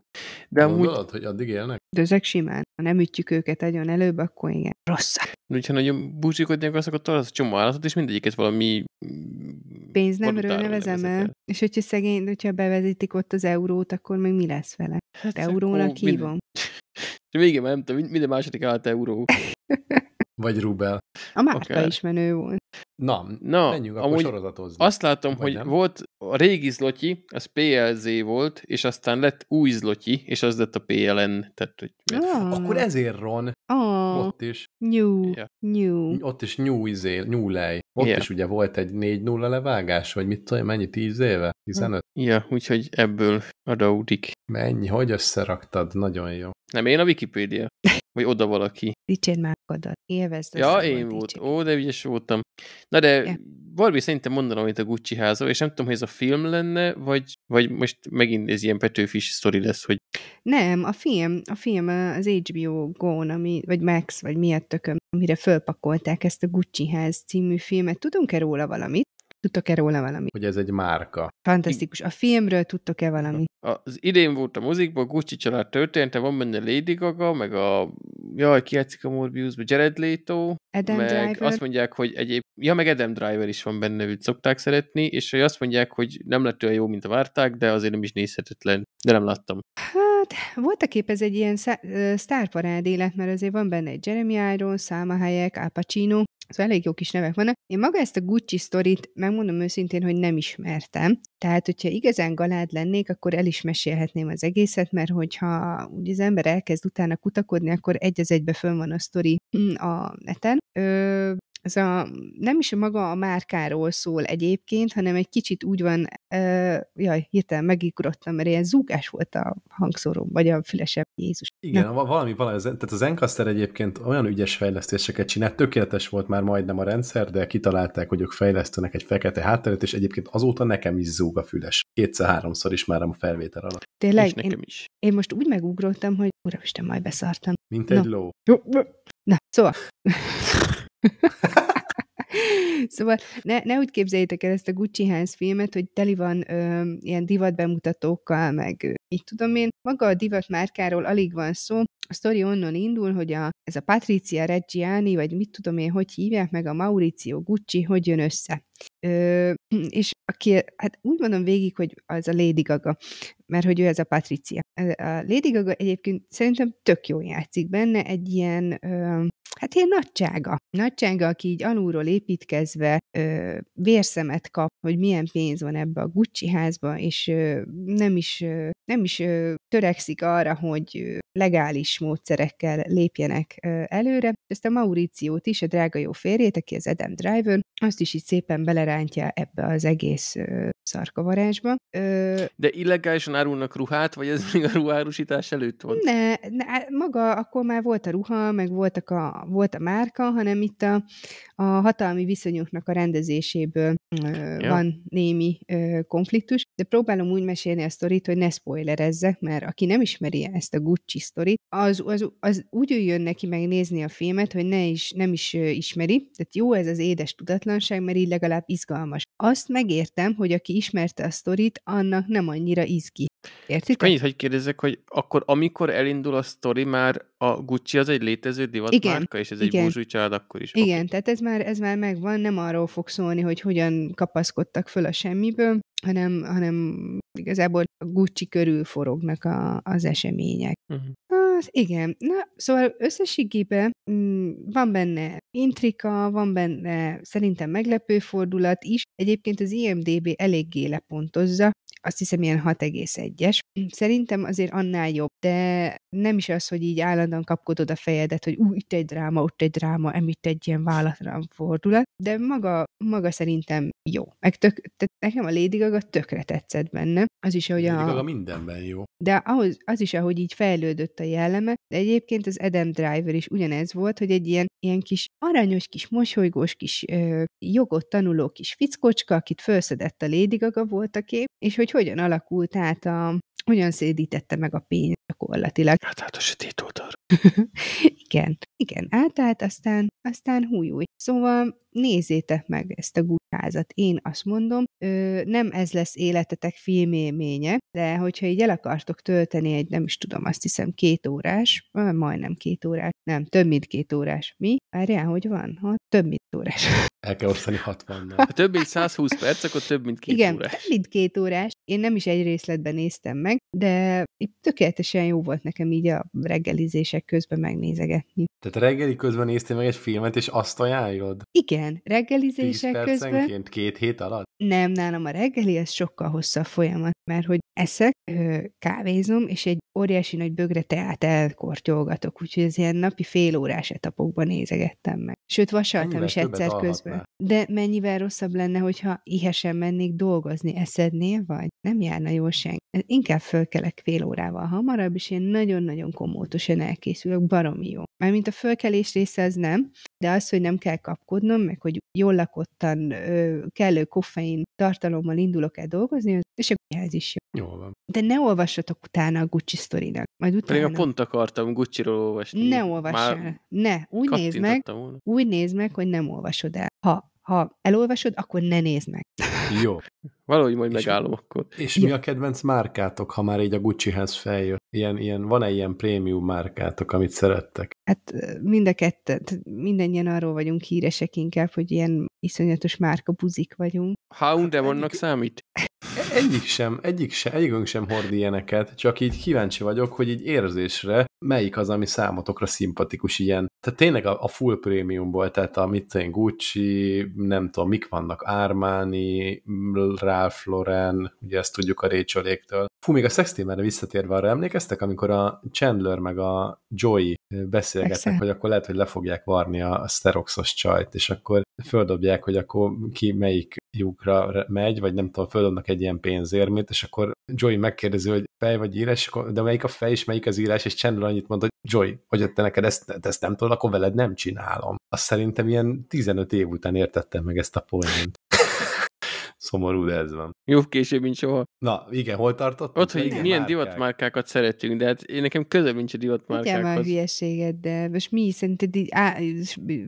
De amúgy, Gondolod, hogy addig élnek? De ezek simán. Ha nem ütjük őket agyon előbb, akkor igen. Rossz. hogyha nagyon búzsikodni akarsz, akkor találsz csomó állatot, és mindegyiket valami mm, Pénznemről nevezem el. És hogyha szegény, hogyha bevezetik ott az eurót, akkor még mi lesz vele? Hát Eurónak akkor minden- hívom. És végén már nem tudom, mind- minden második állat euró. Vagy Rubel. A márka Oké. is menő volt. Na, Na, menjünk akkor amúgy sorozatozni. Azt látom, Vagy hogy nem? volt a régi zlotyi, az PLZ volt, és aztán lett új zlotyi, és az lett a PLN. Tehát, hogy Ah, Akkor ezért Ron, ah, ott is, new, Ja. new. ott is New Izé, New Lej. Ott Igen. is ugye volt egy 4-0 levágás, vagy mit tudom, mennyi, 10 éve? 15? Ja, úgyhogy ebből adódik. Mennyi? Hogy összeraktad? Nagyon jó. Nem én a Wikipédia. Vagy oda valaki. Dicsérd már magadat. Élvezd. Ja, szabad én volt. Ó, de ügyes voltam. Na de Ja. valami szerintem mondanom, hogy a Gucci háza, és nem tudom, hogy ez a film lenne, vagy, vagy most megint ez ilyen Petőfis sztori lesz, hogy Nem, a film, a film az HBO Go-n, ami, vagy Max, vagy miért tököm, amire fölpakolták ezt a Gucci ház című filmet. Tudunk-e róla valamit? Tudtok-e róla valamit? Hogy ez egy márka. Fantasztikus. A filmről tudtok-e valamit? az idén volt a mozikban, a Gucci család története, van benne Lady Gaga, meg a, jaj, ki játszik a Morbiusban, Jared Leto, Adam meg Driver? azt mondják, hogy egyéb, ja, meg Adam Driver is van benne, őt szokták szeretni, és hogy azt mondják, hogy nem lett olyan jó, mint a várták, de azért nem is nézhetetlen, de nem láttam. Hát, voltak épp ez egy ilyen sztárparád élet, mert azért van benne egy Jeremy Irons, Salma Hayek, Al Pacino, szóval elég jó kis nevek vannak. Én maga ezt a Gucci sztorit, megmondom őszintén, hogy nem ismertem. Tehát, hogyha igazán galád lennék, akkor el is mesélhetném az egészet, mert hogyha úgy az ember elkezd utána kutakodni, akkor egy az egybe fönn van a sztori mm, a neten. Ö, ez a, nem is maga a márkáról szól egyébként, hanem egy kicsit úgy van, ö, jaj, hirtelen megigrodtam, mert ilyen zúgás volt a hangszóró, vagy a fülesebb Jézus. Igen, Na. valami, valami, tehát az Encaster egyébként olyan ügyes fejlesztéseket csinált, tökéletes volt már majdnem a rendszer, de kitalálták, hogy ők fejlesztenek egy fekete hátteret, és egyébként azóta nekem is zúg a füles. Kétszer-háromszor is már a felvétel alatt. Tényleg, és nekem én, is. én most úgy megugrottam, hogy uramisten, majd beszartam. Mint egy ló. Jó, jó. Na, szóval. szóval ne, ne úgy képzeljétek el ezt a Gucci ház filmet, hogy teli van ö, ilyen divat bemutatókkal, meg így tudom én. Maga a divat márkáról alig van szó. A sztori onnan indul, hogy a, ez a Patrizia Reggiani, vagy mit tudom én, hogy hívják meg, a Maurizio Gucci, hogy jön össze. Ö, és aki, hát úgy mondom végig, hogy az a Lady Gaga, mert hogy ő ez a Patricia. A Lady Gaga egyébként szerintem tök jó játszik benne, egy ilyen, ö, hát ilyen nagysága. Nagysága, aki így alulról építkezve ö, vérszemet kap, hogy milyen pénz van ebbe a Gucci házba, és ö, nem is, ö, nem is törekszik arra, hogy legális módszerekkel lépjenek előre. Ezt a Mauriciót is, a drága jó férjét, aki az Adam Driver, azt is így szépen belerántja ebbe az egész szarkavarásba. De illegálisan árulnak ruhát, vagy ez még a ruhárusítás előtt van? ne, ne, maga akkor már volt a ruha, meg voltak a, volt a márka, hanem itt a, a hatalmi viszonyoknak a rendezéséből Ja. van némi konfliktus, de próbálom úgy mesélni a sztorit, hogy ne spoilerezzek, mert aki nem ismeri ezt a Gucci sztorit, az, az, az úgy üljön neki megnézni a filmet, hogy ne is, nem is ismeri, tehát jó ez az édes tudatlanság, mert így legalább izgalmas. Azt megértem, hogy aki ismerte a sztorit, annak nem annyira izgi. Értitek? Annyit, hogy kérdezzek, hogy akkor amikor elindul a sztori, már a Gucci az egy létező divatmárka, és ez egy burzsúj család akkor is. Igen, Oké. tehát ez már, ez már megvan, nem arról fog szólni, hogy hogyan kapaszkodtak föl a semmiből, hanem, hanem igazából a Gucci körül forognak a, az események. Mhm. Az, igen. Na, szóval összességében mm, van benne intrika, van benne szerintem meglepő fordulat is. Egyébként az IMDB eléggé lepontozza, azt hiszem ilyen 6,1-es. Szerintem azért annál jobb, de nem is az, hogy így állandóan kapkodod a fejedet, hogy ú, itt egy dráma, ott egy dráma, emitt egy ilyen vállalatlan fordulat, de maga, maga szerintem jó. Meg tök, tehát nekem a Lady Gaga tökre tetszett benne. Az is, hogy Lady a... Gaga mindenben jó. De ahhoz, az is, ahogy így fejlődött a jelleme, de egyébként az Adam Driver is ugyanez volt, hogy egy ilyen, ilyen kis aranyos, kis mosolygós, kis ö, jogot tanuló kis fickocska, akit felszedett a Lady Gaga volt a kép, és hogy hogyan alakult át a, hogyan szédítette meg a pénzt gyakorlatilag. Hát a sötét oldalra. igen, igen, átállt, aztán, aztán húj, új. Szóval nézzétek meg ezt a guttázat. Én azt mondom, ö, nem ez lesz életetek filmélménye, de hogyha így el akartok tölteni egy, nem is tudom, azt hiszem két órás, majdnem két órás, nem, több mint két órás. Mi? Várjál, hogy van? Ha, több mint órás. El kell osztani 60 Ha több mint 120 perc, akkor több mint két Igen, órás. több mint két órás. Én nem is egy részletben néztem meg, de itt tökéletesen jó volt nekem így a reggelizések közben megnézegetni. Tehát reggeli közben néztél meg egy filmet, és azt ajánlod? Igen, 10 reggelizések közben. percenként, két hét alatt? Nem, nálam a reggeli az sokkal hosszabb folyamat, mert hogy eszek, kávézom, és egy óriási nagy bögre teát elkortyolgatok, úgyhogy ez ilyen napi fél órás etapokban nézegettem meg. Sőt, vasaltam Mennyivel is egyszer közben. De mennyivel rosszabb lenne, hogyha ihesen mennék dolgozni, eszednél vagy? Nem járna jól senki. Inkább fölkelek fél órával hamarabb, és én nagyon-nagyon komótosan elkészülök, baromi jó. Mármint a fölkelés része az nem, de az, hogy nem kell kapkodnom, meg hogy jól lakottan, kellő koffein tartalommal indulok el dolgozni, az- és akkor ez is jó. Jól van. De ne olvassatok utána a Gucci sztorinak. Majd Pedig utána. a pont akartam Gucci-ról olvasni. Ne olvassál. Ne, úgy nézd meg, volna. úgy nézd meg, hogy nem olvasod el. Ha, ha elolvasod, akkor ne nézd meg. Jó. Valahogy majd És- megállom akkor. És Ja. mi a kedvenc márkátok, ha már így a Guccihez feljött? Ilyen, ilyen, van-e ilyen prémium márkátok, amit szerettek? Hát mind a kettő, mindannyian arról vagyunk híresek inkább, hogy ilyen iszonyatos márka buzik vagyunk. Houndemonnak egyik- számít? Egyik sem, egyik sem, egyikünk sem hord ilyeneket, csak így kíváncsi vagyok, hogy így érzésre melyik az, ami számotokra szimpatikus ilyen. Tehát tényleg a, a full prémiumból, tehát a mit tudom, én, Gucci, nem tudom, mik vannak, Armani, Ralph Lauren, ugye ezt tudjuk a Rachel-éktől. Fú, még a szextémerre visszatérve arra emlékeztek, amikor a Chandler meg a Joey beszélgetnek, Persze. hogy akkor lehet, hogy le fogják varni a Steroxos csajt, és akkor földobják, hogy akkor ki melyik lyukra megy, vagy nem tudom, földobnak egy ilyen pénzérmét, és akkor Joey megkérdezi, hogy fej vagy írás, de melyik a fej, és melyik az írás, és Chandler annyit mond, hogy Joey, hogy te neked ezt, te ezt nem tudod, akkor veled nem csinálom. Azt szerintem ilyen 15 év után értettem meg ezt a poént. Szomorú, de ez van. Jobb később, mint soha. Na, igen, hol tartott? Ott, hogy milyen divatmárkákat szeretünk, de hát én nekem közöm nincs a Ugye már divatmárkákhoz. hülyeséget, de most mi szerinted így á,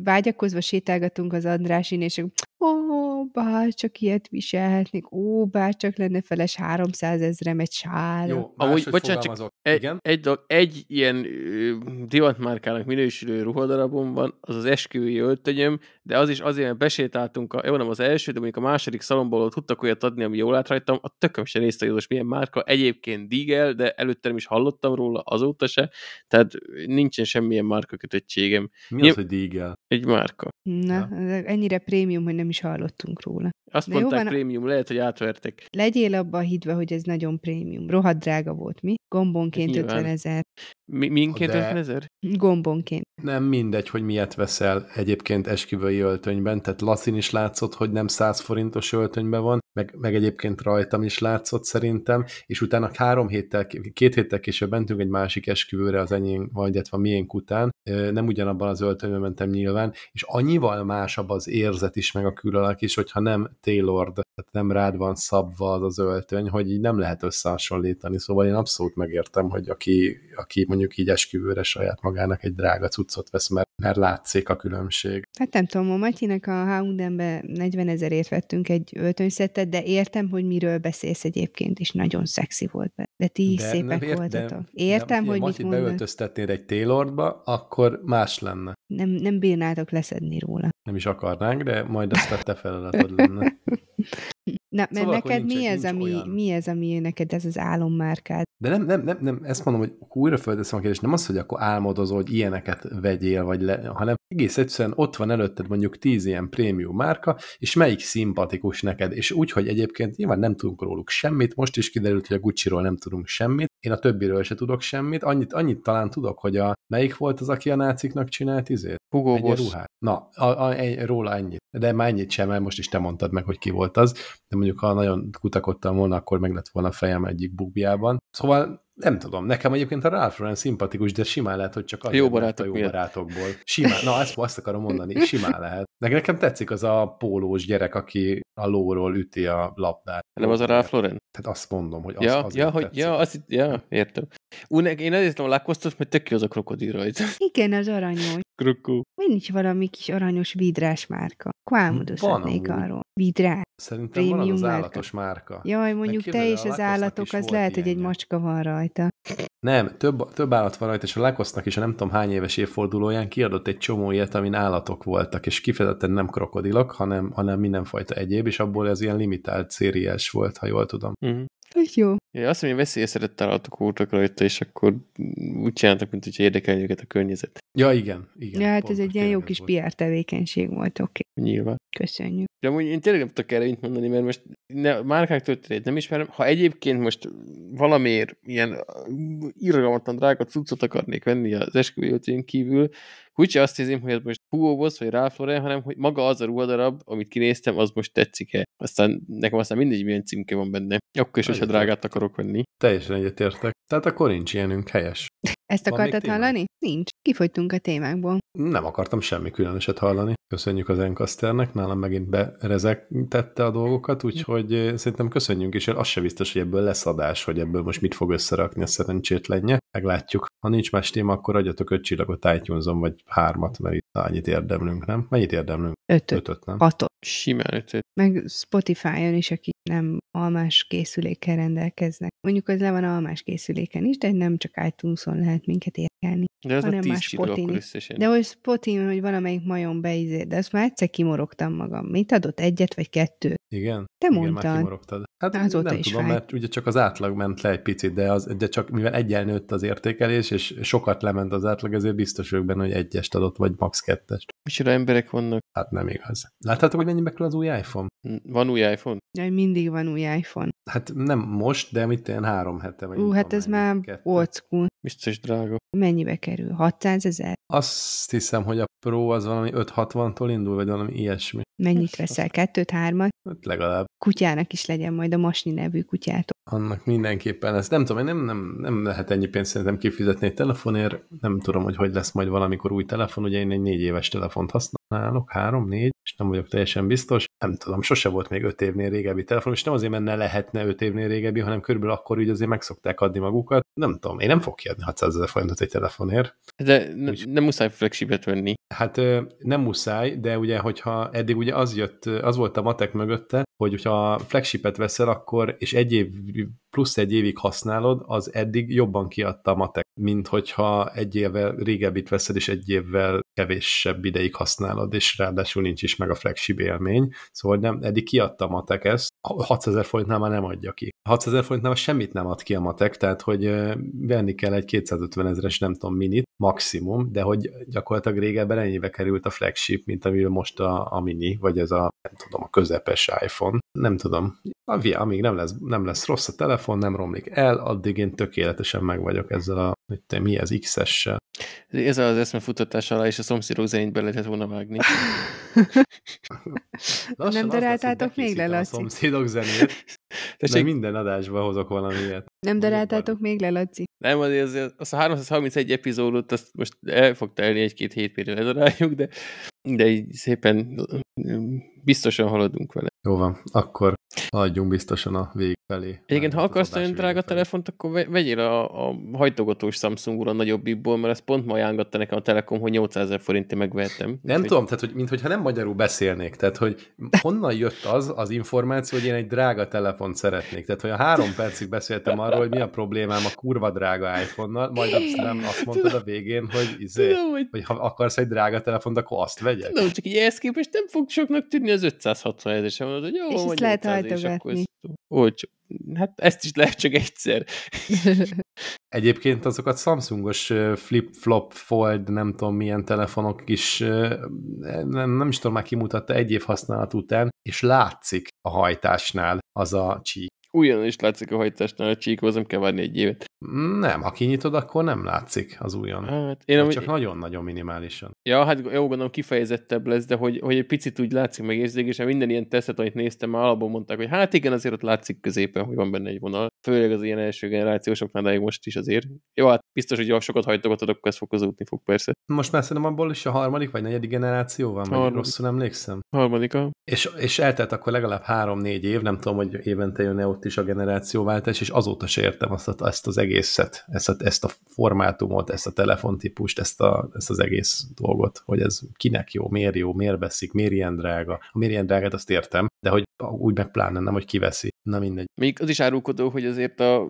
vágyakozva sétálgatunk az Andrásin, és ó, bár csak ilyet viselhetnék, ó, bár csak lenne feles 300 ezrem egy sál. Jó, Amúgy, bocsánat, csak. Egy, Igen? egy, dolog, egy ilyen ö, divatmárkának minősülő ruhadarabom van, az az esküvői öltönyöm, de az is azért, mert besétáltunk, a, jó nem az első, de mondjuk a második szalomból ott tudtak olyat adni, ami jól állt rajtam, a tököm se nézte, hogy milyen márka, egyébként Digel, de előtte nem is hallottam róla, azóta se, tehát nincsen semmilyen márka kötöttségem. Mi Nyilv- az, hogy dígel? Egy márka. Na, ennyire prémium, hogy nem is hallottunk róla. Azt De jó mondták van, prémium, lehet, hogy átvertek. Legyél abba hitve, hogy ez nagyon prémium. Rohadt drága volt, mi? Gombonként Nyilván. 50 ezer. Mi, minként De- 50 ezer? Gombonként. Nem mindegy, hogy miért veszel egyébként esküvői öltönyben, tehát Lacin is látszott, hogy nem 100 forintos öltönyben van, meg, meg egyébként rajtam is látszott szerintem, és utána három héttel, két héttel később mentünk egy másik esküvőre az enyém, vagy illetve a miénk után, nem ugyanabban az öltönyben mentem nyilván, és annyival másabb az érzet is, meg a külalak is, hogyha nem tailored, tehát nem rád van szabva az az öltöny, hogy így nem lehet összehasonlítani, szóval én abszolút megértem, hogy aki, aki mondjuk így esküvőre saját magának egy drága cuccot vesz, mert, mert látszik a különbség. Hát nem tudom, a Matyinek a Houndenbe 40 ezerért vettünk egy öltönyszettet, de értem, hogy miről beszélsz egyébként, és nagyon szexi volt be. De ti is szépek ért- voltatok. Értem, de, hogy mit mondasz. beöltöztetnéd egy tailoredba, akkor más lenne. Nem, nem bírnátok leszedni róla. Nem is akarnánk, de majd azt a te feladatod lenne. Na, Szóval mert akkor neked nincs- mi, ez, nincs ami, olyan. mi ez, ami neked ez az álommárkád? De nem, nem, nem, nem, ezt mondom, hogy újra fölteszem a kérdést, nem az, hogy akkor álmodozol, hogy ilyeneket vegyél, vagy le, hanem egész egyszerűen ott van előtted mondjuk tíz ilyen prémium márka, és melyik szimpatikus neked, és úgy, hogy egyébként nyilván nem tudunk róluk semmit, most is kiderült, hogy a Gucci-ról nem tudunk semmit, én a többiről se tudok semmit, annyit, annyit talán tudok, hogy a melyik volt az, aki a náciknak csinált izét? Hugo Egy Boss. ruhát. Na, a, a, egy, róla ennyit. De már ennyit sem, mert most is te mondtad meg, hogy ki volt az, de mondjuk ha nagyon kutakodtam volna, akkor meg lett volna a fejem egyik bukbiában. Szóval nem tudom, nekem egyébként a Ralph Lauren szimpatikus, de simán lehet, hogy csak azért, Jó barátok a jó barátokból. Simán, na ezt, azt akarom mondani, simán lehet. Nekem tetszik az a pólós gyerek, aki a lóról üti a labdát. Nem az a Ralph Lauren? Tehát azt mondom, hogy az, Ja, azért ja, hogy, tetszik. ja, azt, itt- ja, értem. Ú, ne, én azért nem Lacoste-ot, mert tök jó az a krokodil rajta. Igen, az aranyos. Krokó. Mi nincs valami kis aranyos vidrás márka? Amúgy. arról. Vidrás. Szerintem van az prémium az márka. állatos márka. Jaj, mondjuk te és a az állatok, az lehet, hogy egy macska van rajta. Nem, több, több állat van rajta, és a Lacoste-nak is a nem tudom hány éves évfordulóján kiadott egy csomó ilyet, amin állatok voltak, és kifejezetten nem krokodilok, hanem, hanem mindenfajta egyéb, és abból ez ilyen limitált szériás volt, ha jól tudom. Uh-huh. Ez jó. Ja, azt mondja, hogy veszélyeztetett állatok voltak rajta, és akkor úgy csináltak, mint hogy érdekelni őket a környezet. Ja, igen. igen Ja, hát ez egy ilyen jó kis volt. PR tevékenység volt, oké. Nyilván. Köszönjük. De amúgy én tényleg nem tudok erre mit mondani, mert most ne, márkák történét nem ismerem. Ha egyébként most valamiért ilyen irgalmatlan drága cuccot akarnék venni az esküvőjén kívül, úgyse azt hiszem, hogy ez most Hugo Boss vagy Ralph Lauren, hanem hogy maga az a ruhadarab, amit kinéztem, az most tetszik-e. Aztán nekem aztán mindegy, milyen címke van benne. Akkor is, hogyha drágát akarok venni. Teljesen egyetértek. Tehát akkor nincs ilyenünk helyes. Ezt akartad hallani? Nincs. Kifogytunk a témákból. Nem akartam semmi különöset hallani. Köszönjük az Encasternek, nálam megint berezegtette a dolgokat, úgyhogy eh, szerintem köszönjünk, és az se biztos, hogy ebből lesz adás, hogy ebből most mit fog összerakni a szerencsétlenje. Meglátjuk. Ha nincs más téma, akkor adjatok öt csillagot itunes vagy hármat, mert itt annyit érdemlünk, nem? Mennyit érdemlünk? Ötöt. Ötöt, nem? Hatot. Simán ötöt. Meg Spotify-on is, akik nem almás készülékkel rendelkeznek. Mondjuk az le van almás készüléken is, de nem csak iTunes-on lehet minket érkelni. De az a Hanem akkor spotini. összesen. De hogy Spotin, hogy valamelyik majom beizé, de azt már egyszer kimorogtam magam. Mit adott? Egyet vagy kettő? Igen? Te Igen, már kimorogtad. Hát Azóta nem is tudom, fáj. mert ugye csak az átlag ment le egy picit, de, az, de csak mivel egyen nőtt az értékelés, és sokat lement az átlag, ezért biztos vagyok benne, hogy egyest adott, vagy max kettest. Micsoda emberek vannak. Hát nem igaz. Láttátok, hogy mennyibe kerül az új iPhone? Van új iPhone? Jaj, mindig van új iPhone. Hát nem most, de mit ilyen három hete, vagy Ú, hát ez már old school. Biztos drága. Mennyibe kerül? 600 ezer? Azt hiszem, hogy a Pro az valami 560-tól indul, vagy valami ilyesmi. Mennyit veszel? Kettőt, hármat? Hát legalább Kutyának is legyen majd a Masni nevű kutyátok. annak mindenképpen lesz. Nem tudom, nem, nem, nem lehet ennyi pénzt szerintem kifizetni egy telefonért. Nem tudom, hogy hogy lesz majd valamikor új telefon. Ugye én egy négy éves telefont használok, három, négy, és nem vagyok teljesen biztos. Nem tudom, sose volt még öt évnél régebbi telefon, és nem azért, mert ne lehetne öt évnél régebbi, hanem körülbelül akkor úgy azért meg szokták adni magukat. Nem tudom, én nem fogok kiadni 600 ezer forintot egy telefonért. De ne, Úgy- nem muszáj flagshipet venni. Hát nem muszáj, de ugye, hogyha eddig ugye az jött, az volt a matek mögötte, hogy hogyha flagshipet veszel, akkor, és egy év, plusz egy évig használod, az eddig jobban kiadta a matek, mint hogyha egy évvel régebbit veszed, és egy évvel kevésebb ideig használod, és ráadásul nincs is meg a flagship élmény. Szóval nem, eddig kiadta a matek ezt, a 600 forintnál már nem adja ki. A 600 forintnál már semmit nem ad ki a matek, tehát hogy venni kell egy 250 ezeres, nem tudom, minit, maximum, de hogy gyakorlatilag régebben ennyibe került a flagship, mint amivel most a, a mini, vagy ez a, nem tudom, a közepes iPhone. Nem tudom. Ami- Amíg nem lesz, nem lesz rossz a telefon, nem romlik el, addig én tökéletesen meg vagyok ezzel a, hogy te, mi ez, XS-sel. Ez az eszmefutatás alá, és a szomszédok zenét be lehetett volna vágni. Lassan Nem az daráltátok még le, bekészítem a Laci? szomszédok zenét, de minden adásba hozok valami ilyet. Nem daráltátok még le, Laci? nem, azért, azt a 331 epizódot, azt most el fog telni egy-két hét, mire ledaráljuk, de, de így szépen mm, biztosan haladunk vele. Jó van, akkor haladjunk biztosan a vég felé. Egyébként, ha akarsz vége drága felé. telefont, akkor ve- vegyél a, a hajtogatós Samsungról a nagyobbikból, mert ezt pont ma ajánlotta nekem a Telekom, hogy 800 ezer forintért megvehettem. Nem Úgyhogy- tudom, tehát, hogy mintha nem magyarul beszélnék, tehát, hogy honnan jött az az információ, hogy én egy drága telefont szeretnék. Tehát, hogy a három percig beszéltem arról, hogy mi a problémám a kurva drága iPhone-nal, majd aztán azt mondtad a végén, hogy, izé, Tudom, hogy hogy ha akarsz egy drága telefont, akkor azt vegyek. Tudom, csak így ehhez képest nem fog soknak tűnni az 560 ezer sem mondod, hogy jó, És ezt lehet 800, és akkor hajtogatni. ez olcsó. Hát ezt is lehet csak egyszer. Egyébként azokat Samsungos flip-flop fold, nem tudom milyen telefonok is, nem, nem is tudom, már kimutatta egy év használat után, és látszik a hajtásnál az a csík. Újon is látszik a hajtásnál a csíkhoz, nem kell várni egy évet. Nem, ha kinyitod, akkor nem látszik az újon. Hát, én amúgy... Csak nagyon-nagyon minimálisan. Ja, hát jó, gondolom kifejezettebb lesz, de hogy, hogy egy picit úgy látszik meg érzékesen, minden ilyen tesztet, amit néztem, már alapból mondták, hogy hát igen, azért ott látszik középen, hogy van benne egy vonal. Főleg az ilyen első generációsoknál, de most is azért. Jó, hát biztos, hogy ha sokat hajtogatod, akkor ez fokozódni fog persze. Most már szerintem abból is a harmadik vagy negyedik generáció van, vagy rosszul emlékszem. Harmadika. És, és eltelt akkor legalább három-négy év, nem tudom, hogy évente jön-e ott is a generációváltás, és azóta se értem azt, azt az egészet, ezt a, ezt a formátumot, ezt a telefontípust, ezt, a, ezt az egész dolgot, hogy ez kinek jó, miért jó, miért veszik, miért ilyen drága. A miért ilyen drágát azt értem, de hogy úgy meg pláne nem, hogy kiveszi. Na mindegy. Még az is árulkodó, hogy azért a,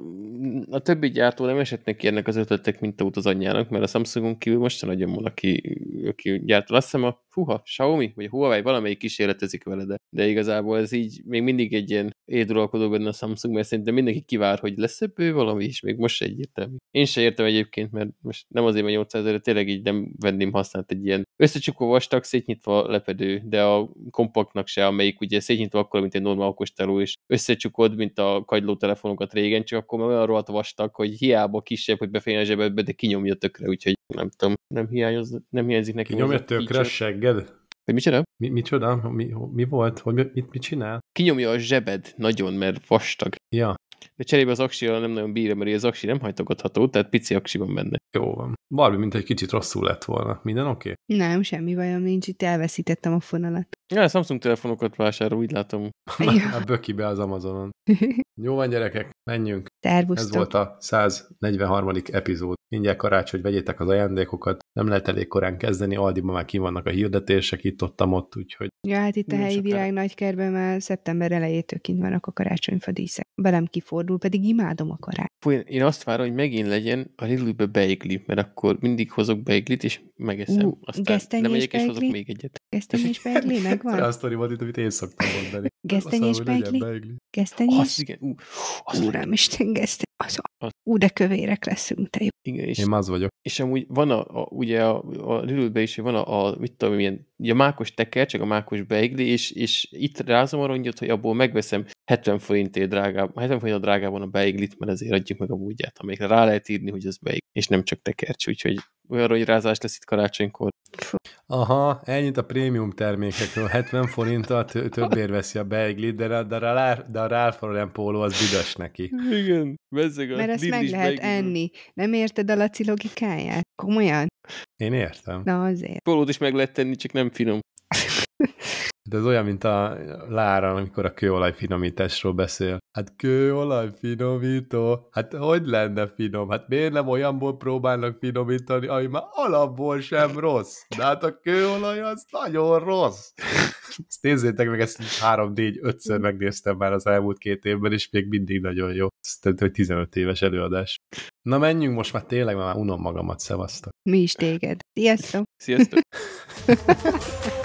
a többi gyártó nem esett neki ennek az ötletek, mint a az anyjának, mert a Samsungon kívül most sem nagyon van, aki, aki gyártó. Azt hiszem a fuha, Xiaomi, vagy Huawei, valamelyik kísérletezik vele, de, de igazából ez így még mindig egy ilyen éduralkodó benne a Samsung, mert szerintem mindenki kivár, hogy lesz ebből valami is, még most se egyértelmű. Én se értem egyébként, mert most nem azért, mert 800 ezer, tényleg így nem venném használt egy ilyen összecsukó vastag, szétnyitva lepedő, de a kompaktnak se, amelyik ugye szétnyitva akkor, mint egy normál okosteló, és összecsukod, mint a kagyló telefonokat régen, csak akkor már olyan rohadt vastag, hogy hiába kisebb, hogy beférjen a zsebedbe, de kinyomja tökre, úgyhogy nem tudom, nem, hiányoz, nem hiányzik neki. Kinyomja tökre a segged? Hogy micsoda? Mi, micsoda? Mi, mi volt? Hogy mit, mit csinál? Kinyomja a zsebed nagyon, mert vastag. Ja. De cserébe az aksival nem nagyon bírja, mert az aksi nem hajtogatható, tehát pici aksi van benne. Jó van. Barbie, mint egy kicsit rosszul lett volna. Minden oké? Okay? Nem, semmi bajom nincs, itt elveszítettem a fonalat. Ja, Samsung telefonokat vásárol, úgy látom. a böki be az Amazonon. Jó van, gyerekek, menjünk. Szervusztok. Ez volt a 143. epizód. Mindjárt karácsony, vegyétek az ajándékokat. Nem lehet elég korán kezdeni, Aldiban már ki vannak a hirdetések, itt ott, ott, úgyhogy... Ja, hát itt a helyi virág nagykerben már szeptember elejétől kint vannak a karácsonyfa díszek. Belem kifordul, pedig imádom a karácsony. Én azt várom, hogy megint legyen a Lidl-be beigli, mert akkor mindig hozok beiglit, és megeszem. Uh, Aztán nem megyek, és hozok még egyet. Gesztenyés beigli megvan? Olyan sztori volt itt, amit én szoktam mondani. Gesztenyés beigli? Gesztenyés? Az, igen. Uh, az Úrám Isten, gesztenyés. Az, az. Ú, de kövérek leszünk, te jó. Igen, és, én az vagyok. És amúgy van a, a ugye a, a Lidl-be is van a, a mit tudom, ilyen, a mákos teker, csak a mákos beigli, és, és itt rázom a rongyot, hogy abból megveszem 70 forintért drágább, 70 forint a drágában a beiglit, mert ezért adjuk meg a búgyát, amikre rá lehet írni, hogy az beigli, és nem csak tekercs, úgyhogy olyan rongyrázás lesz itt karácsonykor. Aha, ennyit a prémium termékekről. 70 forinttal többért veszi a beiglit, de, de, a, de a Ralph Lauren póló az büdös neki. Igen, bezzeg a Mert ezt meg lehet beiglit. enni. Nem érted a Laci logikáját? Komolyan? Én értem. Na azért. Pólót is meg lehet tenni, csak nem finom. De ez olyan, mint a Lára, amikor a kőolaj finomításról beszél. Hát kőolaj finomító? Hát hogy lenne finom? Hát miért nem olyanból próbálnak finomítani, ami már alapból sem rossz? De hát a kőolaj az nagyon rossz. Ezt nézzétek meg, ezt 3 4 5 megnéztem már az elmúlt két évben, és még mindig nagyon jó. Ez hogy 15 éves előadás. Na menjünk most már tényleg, mert már unom magamat, szevasztok. Mi is téged. Sziasztok! Sziasztok!